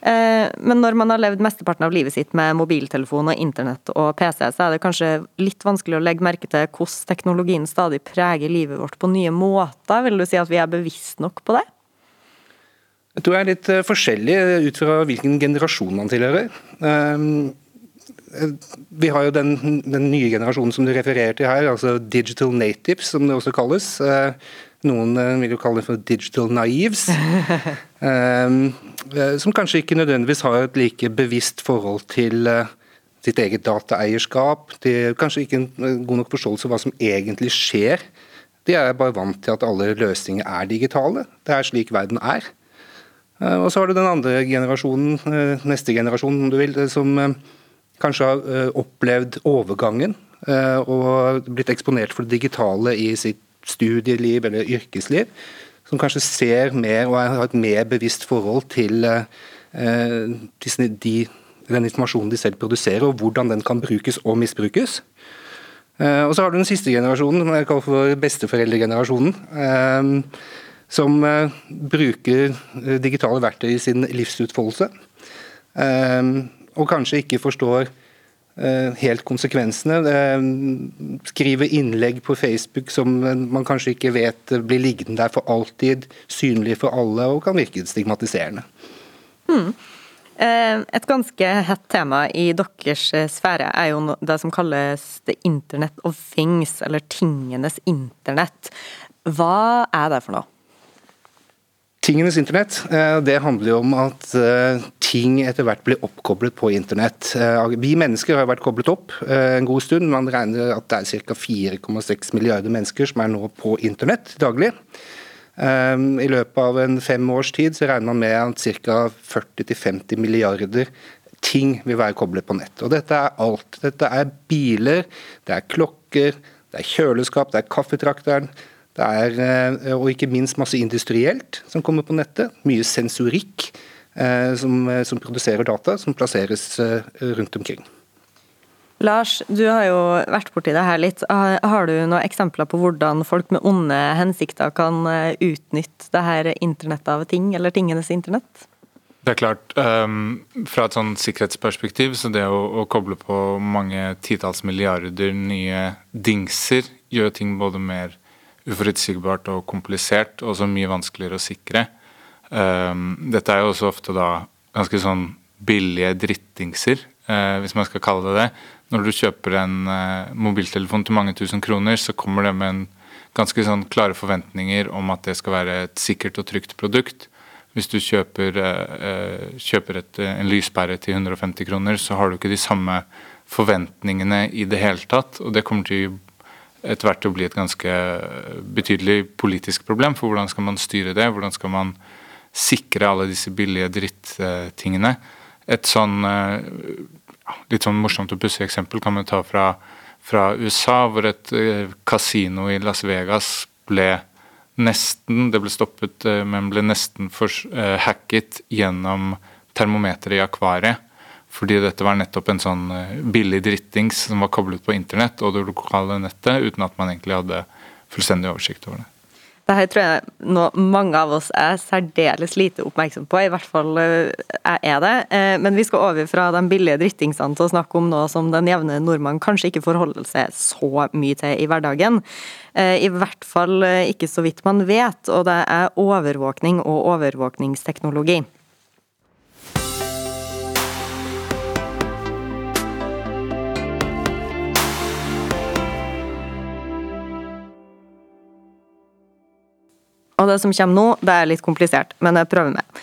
Eh, men når man har levd mesteparten av livet sitt med mobiltelefon og internett og PC, så er det kanskje litt vanskelig å legge merke til hvordan teknologien stadig preger livet vårt på nye måter. Vil du si at vi er bevisst nok på det? Jeg tror jeg er litt eh, forskjellig ut fra hvilken generasjon man tilhører. Ehm, eh, vi har jo den, den, nye generasjonen som du refererer til her, altså digital natives, som det også kalles. Eh, noen vil jo kalle det for digital naives. Ehm, som kanskje ikke nødvendigvis har et like bevisst forhold til sitt eget dataeierskap. De kanskje ikke en god nok forståelse av hva som egentlig skjer. De er bare vant til at alle løsninger er digitale. Det er slik verden er. Eh, og så har du den andre generasjonen, eh, neste generasjon om du vil, som eh, kanskje har opplevd overgangen og blitt eksponert for det digitale i sitt studieliv eller yrkesliv. Som kanskje ser mer og har et mer bevisst forhold til de, den informasjonen de selv produserer, og hvordan den kan brukes og misbrukes. Og så har du den siste generasjonen, som jeg kaller for besteforeldregenerasjonen som eh, bruker eh, digitale verktøy i sin livsutfoldelse. Eh, og kanskje ikke forstår helt konsekvensene. Skrive innlegg på Facebook som man kanskje ikke vet blir liggende der for alltid, synlig for alle og kan virke stigmatiserende. Eh, et ganske hett tema i deres eh, sfære er jo det som kalles the internet of things, eller tingenes internett. Hva er det for noe? Tingenes internett eh, det handler jo om at ting etter hvert blir oppkoblet på internett. Vi mennesker har vært koblet opp en god stund. Man regner at det er ca. 4,6 milliarder mennesker som er nå på internett daglig. Ehm, I løpet av en fem års tid så regner man med at ca. 40-50 milliarder ting vil være koblet på nett. Og Dette er alt. Dette er biler, det er klokker, det er kjøleskap, det er kaffetrakteren. Det er, eh, og ikke minst masse industrielt som kommer på nettet. Mye sensorikk eh, som, eh, som produserer data, som plasseres rundt omkring. Lars, du har jo vært borti det her litt. Har du noen eksempler på hvordan folk med onde hensikter kan eh, utnytte det her internettet av ting, eller tingenes internett? Det er klart, um, Fra et sånn sikkerhetsperspektiv, så det å, å koble på mange titalls milliarder nye dingser gjør ting både mer uforutsigbart og komplisert, og så mye vanskeligere å sikre. Um, dette er jo også ofte da ganske sånn billige drittdingser, uh, hvis man skal kalle det det når du kjøper en uh, mobiltelefon til mange tusen kroner, så kommer det med en ganske sånn klare forventninger om at det skal være et sikkert og trygt produkt. Hvis du kjøper, uh, kjøper et, en lyspære til 150 kroner, så har du ikke de samme forventningene i det hele tatt. Og det kommer til etter hvert til å bli et ganske betydelig politisk problem. For hvordan skal man styre det? Hvordan skal man sikre alle disse billige drittingene? Et sånn litt sånn morsomt og pussig eksempel kan man ta fra, fra USA, hvor et uh, kasino i Las Vegas ble nesten Det ble stoppet, men ble nesten for, uh, hacket gjennom termometeret i akvariet. Fordi dette var nettopp en sånn billig drittings som var koblet på internett og det lokale nettet, uten at man egentlig hadde fullstendig oversikt over det. Dette tror jeg nå mange av oss er særdeles lite oppmerksom på, i hvert fall jeg eh, er det. Eh, men vi skal over fra de billige drittingsene til å snakke om noe som den jevne nordmann kanskje ikke forholder seg så mye til i hverdagen. Eh, I hvert fall ikke så vidt man vet, og det er overvåkning og overvåkningsteknologi. Og det som kommer nå, det er litt komplisert, men jeg prøver med.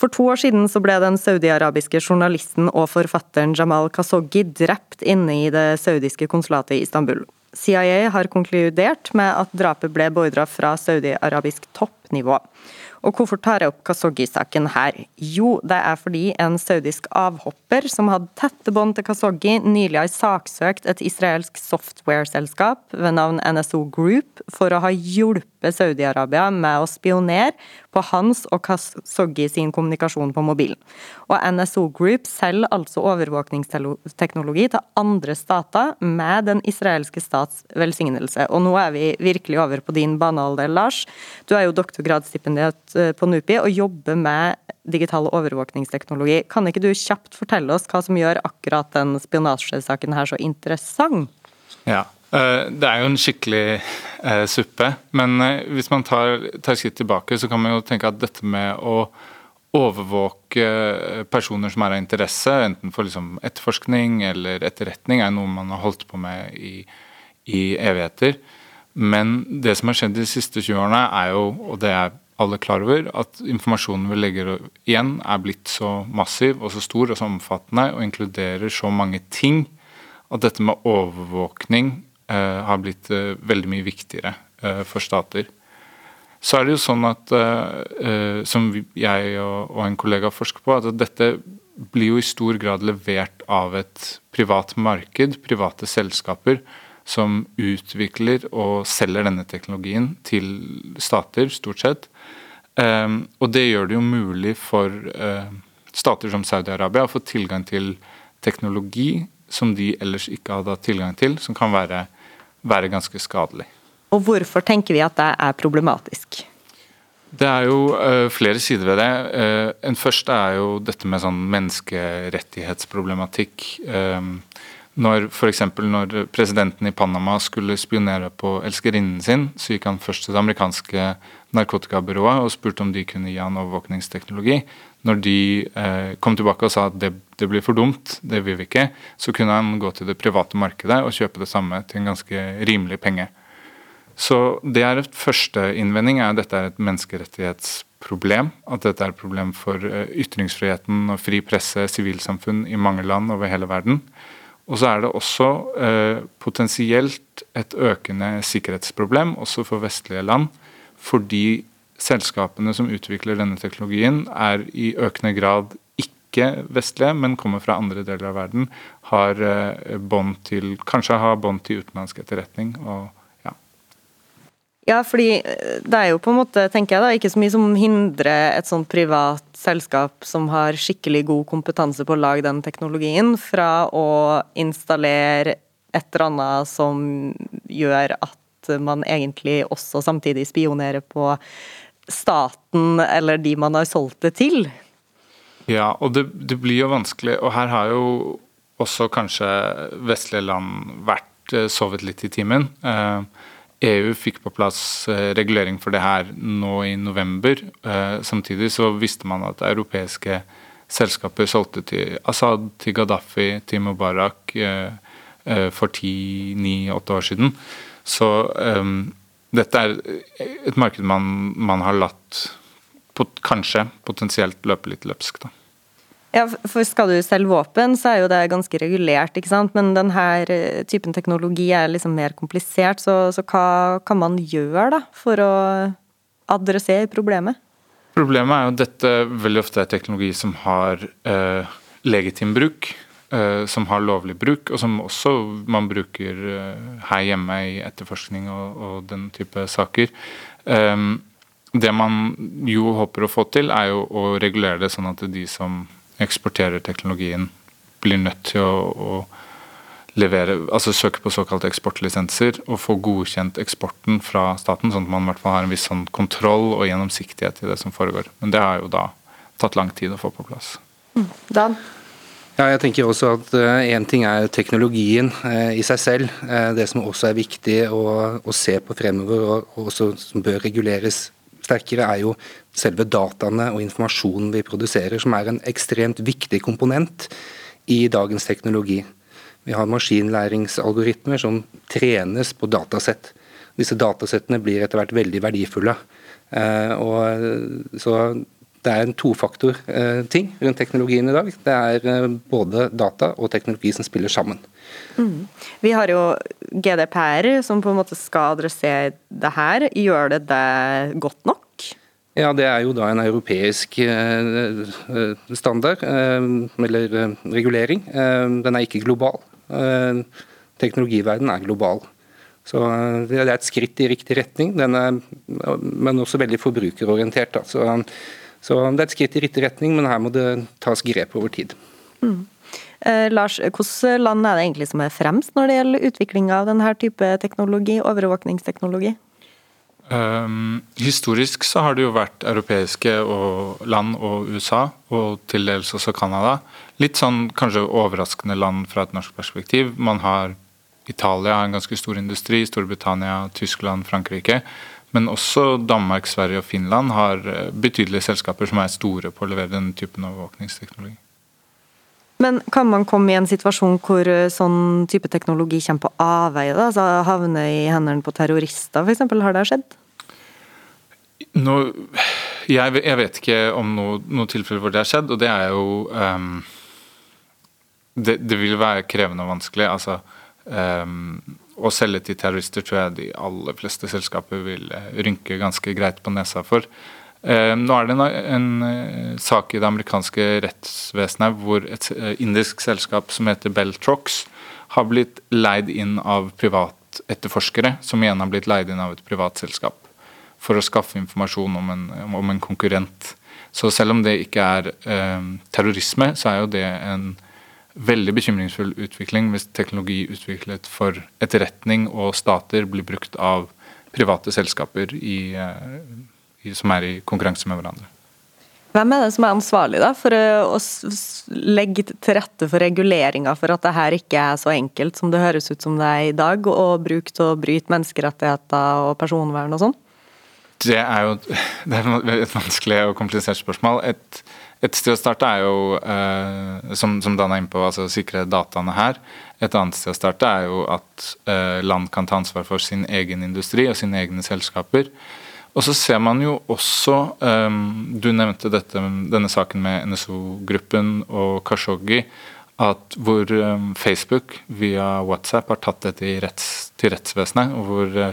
For to år siden så ble den saudiarabiske journalisten og forfatteren Jamal Khashoggi drept inne i det saudiske konsulatet i Istanbul. CIA har konkludert med at drapet ble beordra fra saudi-arabisk toppnivå. Og hvorfor tar jeg opp Khashoggi-saken her? Jo, det er fordi en saudisk avhopper som hadde tette bånd til Khashoggi, nylig har saksøkt et israelsk software-selskap ved navn NSO Group for å ha hjulpet Saudi-Arabia med å spionere på hans og Khashoggi sin kommunikasjon på mobilen. Og NSO Group selger altså overvåkningsteknologi til andre stater med den israelske stats velsignelse. Og nå er vi virkelig over på din banealder, Lars. Du er jo doktorgradsstipendiat eh, på NUPI og jobber med digital overvåkningsteknologi. Kan ikke du kjapt fortelle oss hva som gjør akkurat den spionasjesaken her så interessant? Ja, det er jo en skikkelig eh, suppe, men eh, hvis man tar, tar skritt tilbake, så kan man jo tenke at dette med å overvåke personer som er av interesse, enten for liksom etterforskning eller etterretning, er noe man har holdt på med i, i evigheter. Men det som har skjedd de siste 20 årene, er jo, og det er alle klar over, at informasjonen vi legger igjen, er blitt så massiv og så stor og så omfattende og inkluderer så mange ting at dette med overvåkning Eh, har blitt eh, veldig mye viktigere eh, for stater. Så er det jo sånn at, som jeg og en kollega forsker på, at dette blir jo i stor grad levert av et privat marked, private selskaper, som utvikler og selger denne teknologien til stater, stort sett. Og det gjør det jo mulig for stater som Saudi-Arabia å få tilgang til teknologi som de ellers ikke hadde hatt tilgang til, som kan være være ganske skadelig. Og Hvorfor tenker vi at det er problematisk? Det er jo uh, flere sider ved det. Uh, en første er jo dette med sånn menneskerettighetsproblematikk. Um, når F.eks. når presidenten i Panama skulle spionere på elskerinnen sin, så gikk han først til det amerikanske narkotikabyrået og spurte om de kunne gi han overvåkningsteknologi. Når de eh, kom tilbake og sa at det, det blir for dumt, det vil vi ikke, så kunne han gå til det private markedet og kjøpe det samme til en ganske rimelig penge. Så det er et første innvending er at dette er et menneskerettighetsproblem. At dette er et problem for eh, ytringsfriheten og fri presse, sivilsamfunn i mange land over hele verden. Og så er det også eh, potensielt et økende sikkerhetsproblem, også for vestlige land, fordi selskapene som utvikler denne teknologien, er i økende grad ikke vestlige, men kommer fra andre deler av verden, har eh, bånd til, kanskje har bånd til utenlandsk etterretning. og ja, fordi eh, det er jo på en måte, tenker jeg da, ikke så mye som hindrer et sånt privat selskap som har skikkelig god kompetanse på å lage den teknologien, fra å installere et eller annet som gjør at man egentlig også samtidig spionerer på staten eller de man har solgt det til. Ja, og det, det blir jo vanskelig, og her har jo også kanskje vestlige land vært eh, sovet litt i timen. Eh, EU fikk på plass eh, regulering for det her nå i november. Samtidig så visste man at europeiske selskaper solgte til Assad, til Gaddafi, til Mubarak for ti, ni, åtte år siden. Så dette er et marked man, man har latt pot, kanskje potensielt løpe litt løpsk. da. Ja, for Skal du selge våpen, så er jo det ganske regulert, ikke sant. Men denne eh, typen teknologi er liksom mer komplisert, så, så hva kan man gjøre da, for å adressere problemet? Problemet er jo at dette veldig ofte er teknologi som har eh, legitim bruk. Eh, som har lovlig bruk, og som også man bruker eh, her hjemme i etterforskning og, og den type saker. Eh, det man jo håper å få til, er jo å regulere det sånn at de som eksporterer teknologien, blir nødt til å, å levere, altså søke på såkalte eksportlisenser og få godkjent eksporten fra staten, sånn at man i hvert fall har en viss sånn kontroll og gjennomsiktighet i det som foregår. Men det har jo da tatt lang tid å få på plass. Mm. Dan? Ja, jeg tenker også at Én uh, ting er teknologien uh, i seg selv. Uh, det som også er viktig å, å se på fremover, og, og også som bør reguleres sterkere, er jo selve dataene og informasjonen vi produserer, som er en ekstremt viktig komponent i dagens teknologi. Vi har maskinlæringsalgoritmer som trenes på datasett. Disse datasettene blir etter hvert veldig verdifulle. Eh, og så det er en tofaktor-ting eh, rundt teknologien i dag. Det er eh, både data og teknologi som spiller sammen. Mm. Vi har jo GDPR som på en måte skal adressere det her. Gjør det det godt nok? Ja, Det er jo da en europeisk eh, standard, eller regulering. Den er ikke global. Teknologiverdenen er global. Så Det er et skritt i riktig retning, er, men også veldig forbrukerorientert. Da. Så så det er et skritt i riktig retning, men her må det tas grep over tid. Mm. Eh, Lars, hvilke land er det egentlig som er fremst når det gjelder utvikling av denne type teknologi, overvåkningsteknologi? Um, historisk så har det jo vært europeiske og land og USA, og til dels også Canada. Litt sånn kanskje overraskende land fra et norsk perspektiv. Man har Italia en ganske stor industri, Storbritannia, Tyskland, Frankrike. Men også Danmark, Sverige og Finland har eh, betydelige selskaper som er store på å levere denne typen overvåkningsteknologi. Men kan man komme i en situasjon hvor eh, sånn type teknologi kommer på avveie? Altså havne i hendene på terrorister f.eks.? Har det skjedd? Nå, jeg, jeg, vet ikke om noe, noe tilfelle hvor det har skjedd, og det er jo um, det, det, vil være krevende og vanskelig. altså um, å selge til terrorister tror jeg de aller fleste selskaper vil eh, rynke ganske greit på nesa for. Eh, nå er det en, en, eh, sak i det amerikanske rettsvesenet hvor et indisk selskap som heter Beltrox, har blitt leid inn av privatetterforskere, som igjen har blitt leid inn av et privat selskap, for å skaffe informasjon om en, om en konkurrent. Så selv om det ikke er eh, terrorisme, så er jo det en veldig bekymringsfull utvikling hvis teknologi utviklet for etterretning og stater blir brukt av private selskaper i, eh, i, som er i konkurranse med hverandre. Hvem er det som er ansvarlig da, for å legge til rette for reguleringa for at det her ikke er så enkelt som det høres ut som det er i dag, og brukt til å bryte menneskerettigheter og personvern og sånn? Det er jo det er et vanskelig og komplisert spørsmål. Et, Et sted å starte er jo, eh, som, som Dan er inne på, altså sikre dataene her. Et annet sted å starte er jo at eh, land kan ta ansvar for sin egen industri og sine egne selskaper. Og så ser man jo også um, Du nevnte dette, denne saken med NSO-gruppen og Kashoggi. At hvor um, Facebook via WhatsApp har tatt dette retts, til rettsvesenet. og hvor uh,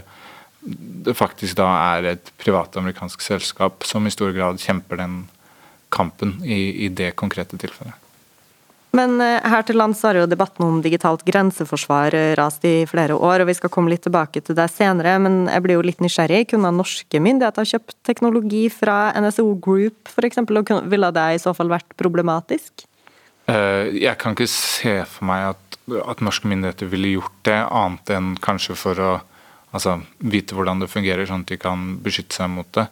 det faktisk da er et privat amerikansk selskap som i stor grad kjemper den kampen i, i det konkrete tilfellet. Men eh, her til lands har jo debatten om digitalt grenseforsvar eh, rast i flere år, og vi skal komme litt tilbake til det senere, men jeg blir jo litt nysgjerrig. Kunne norske myndigheter kjøpt teknologi fra NSO Group f.eks., og ville det i så fall vært problematisk? Eh, jeg kan ikke se for meg at, at norske myndigheter ville gjort det, annet enn kanskje for å altså, vite hvordan det fungerer, sånn at de kan beskytte seg mot det.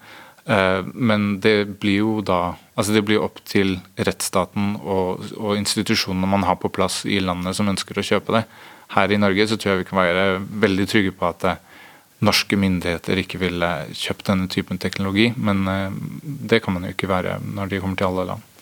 Eh, men det blir jo da altså det blir opp til rettsstaten og, og, institusjonene man har på plass i landet som ønsker å kjøpe det. Her i Norge så tror jeg vi kan være veldig trygge på at eh, norske myndigheter ikke ville kjøpt denne typen teknologi, men eh, det kan man jo ikke være når de kommer til alle land.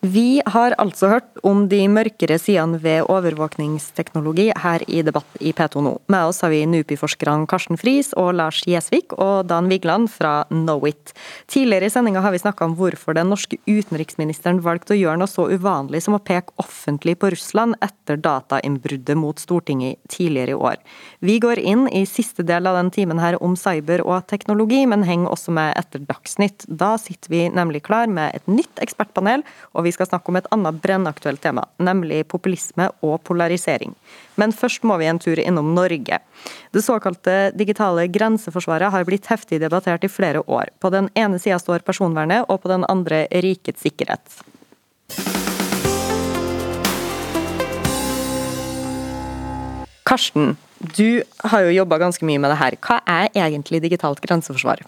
Vi har altså hørt om de mørkere sidene ved overvåkningsteknologi her i Debatt i P2 nå. Med oss har vi NUPI-forskerne Karsten Friis og Lars Gjesvik og Dan Vigland fra Knowit. Tidligere i sendinga har vi snakka om hvorfor den norske utenriksministeren valgte å gjøre noe så uvanlig som å peke offentlig på Russland etter datainnbruddet mot Stortinget tidligere i år. Vi går inn i siste del av den timen her om cyber og teknologi, men henger også med etter Dagsnytt. Da sitter vi nemlig klar med et nytt ekspertpanel. og vi vi skal snakke om et annet brennaktuelt tema, nemlig populisme og polarisering. Men først må vi en tur innom Norge. Det såkalte digitale grenseforsvaret har blitt heftig debattert i flere år. På den ene sida står personvernet, og på den andre rikets sikkerhet. Karsten, du har jo jobba ganske mye med det her. Hva er egentlig digitalt grenseforsvar?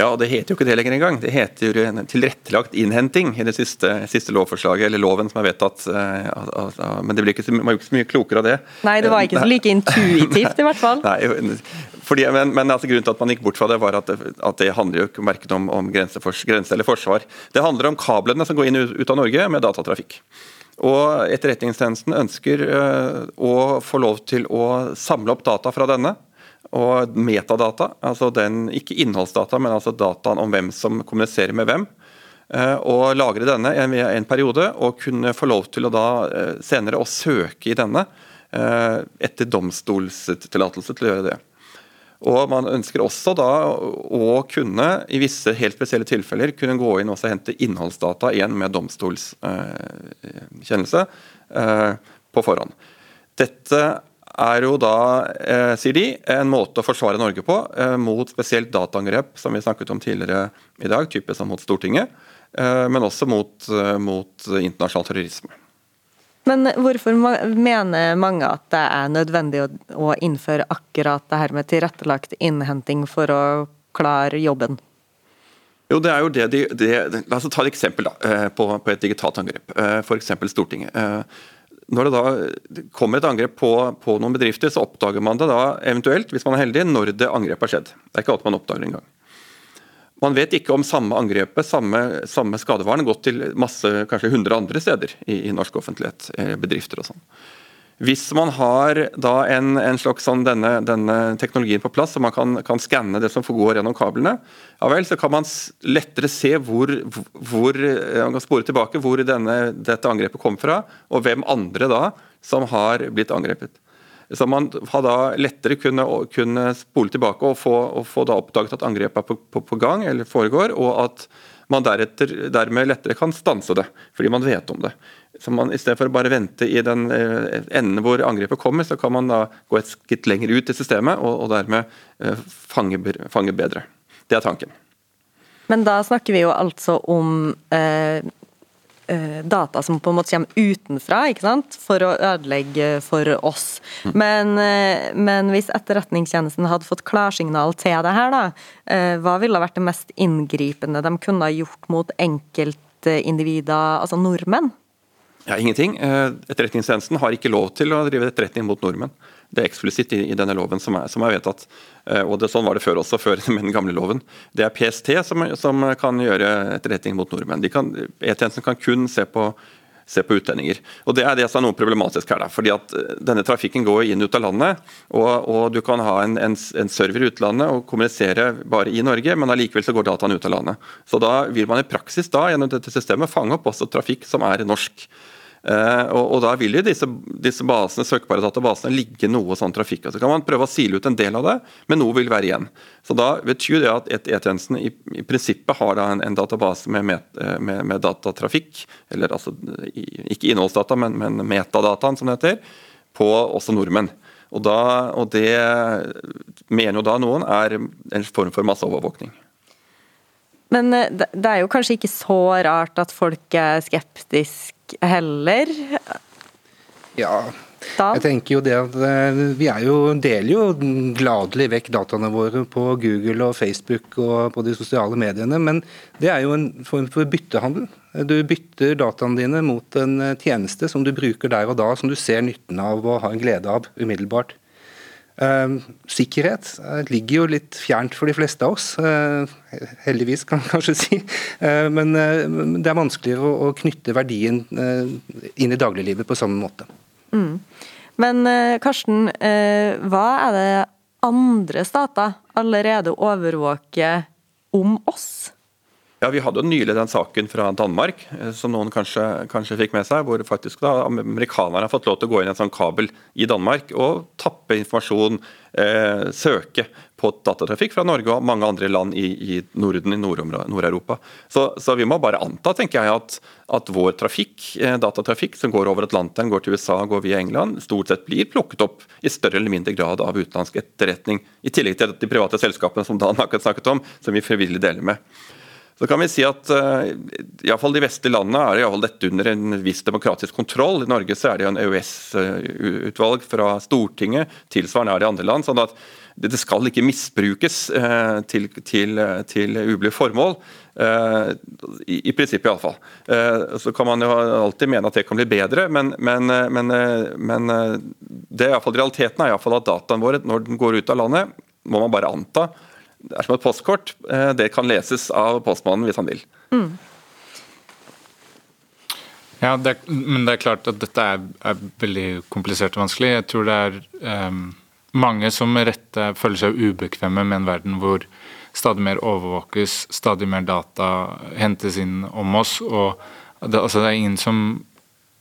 Ja, Det heter jo ikke det lenger engang. Det heter jo en tilrettelagt innhenting i det siste, siste lovforslaget, eller loven som er vedtatt. Uh, men det blir ikke man er ikke så mye klokere av det. Nei, det var ikke så like intuitivt i hvert fall. Nei, fordi, men, men altså, Grunnen til at man gikk bort fra det, var at det, at det handler jo ikke verken om, om grense, grense, eller forsvar. Det handler om kablene som går inn og ut av Norge med datatrafikk. Og Etterretningstjenesten ønsker uh, å få lov til å samle opp data fra denne og metadata, altså den, ikke innholdsdata, men altså dataen om hvem som kommuniserer med hvem. Eh, og lagre denne en, en periode, og kunne få lov til å da eh, senere å søke i denne eh, etter domstolstillatelse til å gjøre det. Og Man ønsker også da å kunne, i visse helt spesielle tilfeller, kunne gå inn og hente innholdsdata igjen med domstolskjennelse på forhånd. Dette er jo da, eh, sier de, en måte å forsvare Norge på eh, mot spesielt dataangrep, som vi snakket om tidligere i dag, type som mot Stortinget, eh, men også mot, eh, mot internasjonal terrorisme. Men hvorfor mener mange at det er nødvendig å, å innføre akkurat det her med tilrettelagt innhenting for å klare jobben? Jo, det er jo det de, de, La oss ta et eksempel da, eh, på, på et digitalt angrep. Eh, F.eks. Stortinget når det da kommer et angrep på, på, noen bedrifter, så oppdager man det da eventuelt, hvis man er heldig, når det angrepet har skjedd. Det er ikke alt man oppdager engang. Man vet ikke om samme angrepet, samme, samme skadevaren, gått til masse, kanskje 100 andre steder i, i norsk offentlighet, eh, bedrifter og sånn. Hvis man har da en, en slags sånn denne, denne, teknologien på plass, så man kan, kan skanne det som går gjennom kablene, ja vel, så kan man lettere se hvor, hvor man kan spore tilbake hvor denne, dette angrepet kom fra, og hvem andre da som har blitt angrepet. Så man har da lettere kunne, kunne spole tilbake og få, og få da oppdaget at angrepet er på, på, på gang eller foregår, og at man deretter, dermed lettere kan stanse det, fordi man vet om det. Så man, I stedet for å bare vente i den eh, enden hvor angrepet kommer, så kan man da gå et skritt lenger ut i systemet og, og dermed eh, fange, fange, bedre. Det er tanken. Men da snakker vi jo altså om eh, data som på en måte kommer utenfra, ikke sant? for å ødelegge for oss. Mm. Men, eh, men, hvis Etterretningstjenesten hadde fått klarsignal til det her, da, eh, hva ville vært det mest inngripende de kunne ha gjort mot enkeltindivider, altså nordmenn? Ja, Ingenting. Etterretningstjenesten har ikke lov til å drive etterretning mot nordmenn. Det er eksplisitt i, i, denne loven som er, som er vedtatt. og det, Sånn var det før også, før med den gamle loven. Det er PST som, som kan gjøre etterretning mot nordmenn. E-tjenesten kan kun se på se på utlendinger. Og Det er det som er noe problematisk her. Fordi at eh, Denne trafikken går inn ut av landet, og, og du kan ha en, en, en, server i utlandet og kommunisere bare i Norge, men allikevel så går dataene ut av landet. Så Da vil man i praksis da gjennom dette systemet fange opp også trafikk som er norsk. Uh, og, og, Da vil jo disse, disse basene, søkbare databasene ligge noe sånn trafikk. Så kan man prøve å sile ut en del av det, men noe vil være igjen. Så Da betyr det at E-tjenesten i, i, prinsippet har en, en, database med, met, eh, med, med, datatrafikk, eller altså ikke innholdsdata, men, men metadataen, som det heter, på også nordmenn. Og, da, og det mener jo da noen er en form for masseovervåkning. Men eh, det er jo kanskje ikke så rart at folk er heller. Ja, da? Jeg tenker jo det at eh, Vi er jo, deler jo gladelig vekk dataene våre på Google og Facebook og på de sosiale mediene, men det er jo en form for byttehandel. Du bytter dataene dine mot en eh, tjeneste som du bruker der og da, som du ser nytten av og har en glede av umiddelbart. Uh, sikkerhet uh, ligger jo litt fjernt for de fleste av oss, uh, heldigvis kan man kanskje si. Men det er vanskeligere å knytte verdien inn i dagliglivet på samme måte. Mm. Men Karsten, hva er det andre stater allerede overvåker om oss? Ja, Vi hadde jo nylig den saken fra Danmark, eh, som noen kanskje, kanskje fikk med seg, hvor faktisk da amerikanerne har fått lov til å gå inn i en sånn kabel i Danmark og tappe informasjon, eh, søke på datatrafikk fra Norge og mange andre land i, i Norden, i Nord-Europa. Så, så, vi må bare anta tenker jeg, at, at vår trafikk, eh, datatrafikk som går over Atlanteren, går til USA, går via England, stort sett blir plukket opp i større eller mindre grad av utenlandsk etterretning, i tillegg til de private selskapene som Dan akkurat snakket om, som vi frivillig deler med. Så kan vi si at uh, fall de vestlige landene er i fall dette under en viss demokratisk kontroll. I Norge så er det jo en EØS-utvalg fra Stortinget, tilsvarende er det i andre land. sånn at det skal ikke misbrukes uh, til, til, til ublide formål. Uh, i, I prinsippet iallfall. Uh, så kan man jo alltid mene at det kan bli bedre, men, men, men, men det er i alle fall, realiteten er iallfall at dataen vår, når den går ut av landet, må man bare anta det er som et postkort. Eh, det kan leses av postmannen hvis han vil. Mm. Ja, det er, men det er klart at dette er, er, veldig komplisert og vanskelig. Jeg tror det er um, mange som med rette føler seg ubekvemme med en verden hvor stadig mer overvåkes, stadig mer data hentes inn om oss. og det, altså det er ingen som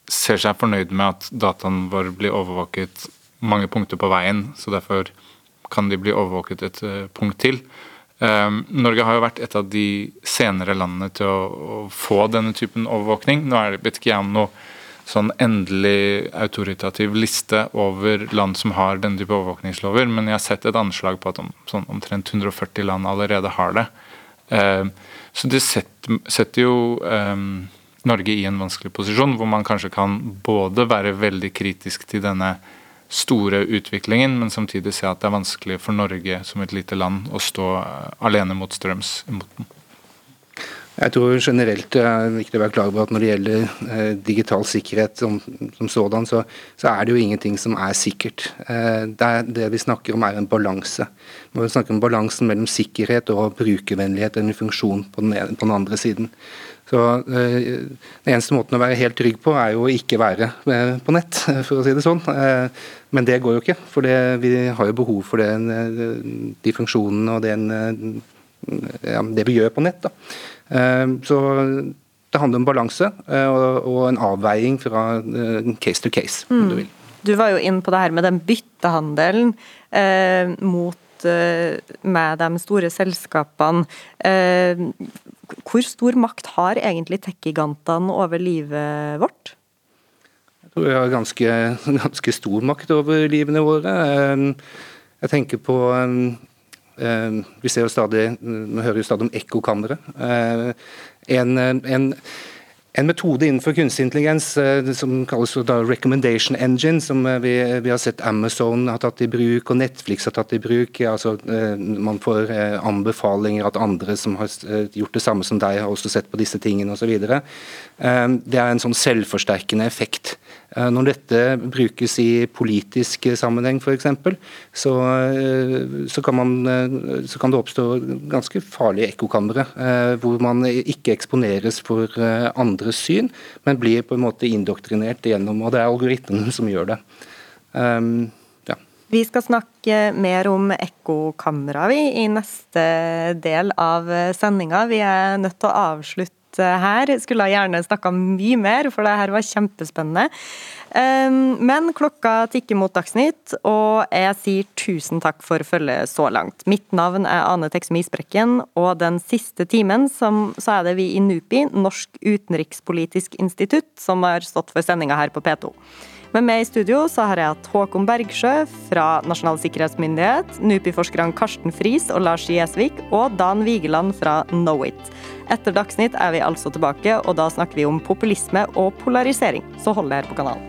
ser seg fornøyd med at dataen vår blir overvåket mange punkter på veien. så derfor kan de bli overvåket et uh, punkt til. Um, Norge har jo vært et av de senere landene til å, få denne typen overvåkning. Nå er det, vet ikke jeg om noe sånn endelig autoritativ liste over land som har denne type overvåkningslover, men jeg har sett et anslag på at om, sånn omtrent 140 land allerede har det. Um, så det setter, setter jo um, Norge i en vanskelig posisjon, hvor man kanskje kan både være veldig kritisk til denne store utviklingen, men samtidig se at det er vanskelig for Norge som et lite land å stå eh, alene mot strøms imot den. Jeg tror generelt det er viktig å være klar over at når det gjelder eh, digital sikkerhet som, som sådan, så, så, er det jo ingenting som er sikkert. Eh, det, er, det, vi snakker om er en balanse. Vi snakker om balansen mellom sikkerhet og brukervennlighet, en funksjon på den, på den andre siden. Så eh, Den eneste måten å være helt trygg på, er jo å ikke være eh, på nett, for å si det sånn. Eh, men det går jo ikke, for det, vi har jo behov for den, de funksjonene og den, ja, det vi gjør på nett. Da. Så det handler om balanse og en avveiing fra case to case, om du mm. vil. Du var jo inn på det her med den byttehandelen eh, mot eh, med de store selskapene. Eh, hvor stor makt har egentlig tech-gigantene over livet vårt? Jeg tror vi har ganske, ganske stor makt over livene våre. Ehm, jeg tenker på Vi ser jo stadig, vi hører jo stadig om ekkokamre. En, en, En metode innenfor kunstig intelligens eh, som kalles da recommendation engine, som eh, vi, vi, har sett Amazon har tatt i bruk og Netflix har tatt i bruk. altså eh, Man får anbefalinger at andre som har gjort det samme som deg, har også sett på disse tingene osv. Det er en sånn selvforsterkende effekt. Når dette brukes i politisk sammenheng f.eks., så, så, kan så kan det oppstå ganske farlige ekkokamre, hvor man ikke eksponeres for andres syn, men blir på en måte indoktrinert gjennom Og det er algoritmen som gjør det. Um, ja. Vi skal snakke mer om ekkokamera i neste del av sendinga. Vi er nødt til å avslutte her. Skulle gjerne snakka mye mer, for det her var kjempespennende. Ehm, men klokka tikker mot Dagsnytt, og jeg sier tusen takk for følget så langt. Mitt navn er Ane Teksum Isbrekken, og den siste timen så er det vi i NUPI, Norsk utenrikspolitisk institutt, som har stått for sendinga her på P2. Med meg i studio så har jeg hatt Håkon Bergsjø fra Nasjonal sikkerhetsmyndighet, NUPI-forskerne Karsten Friis og Lars Gjesvik og Dan Vigeland fra Knowit. Etter Dagsnytt er vi altså tilbake, og da snakker vi om populisme og polarisering. Så hold dere på kanalen.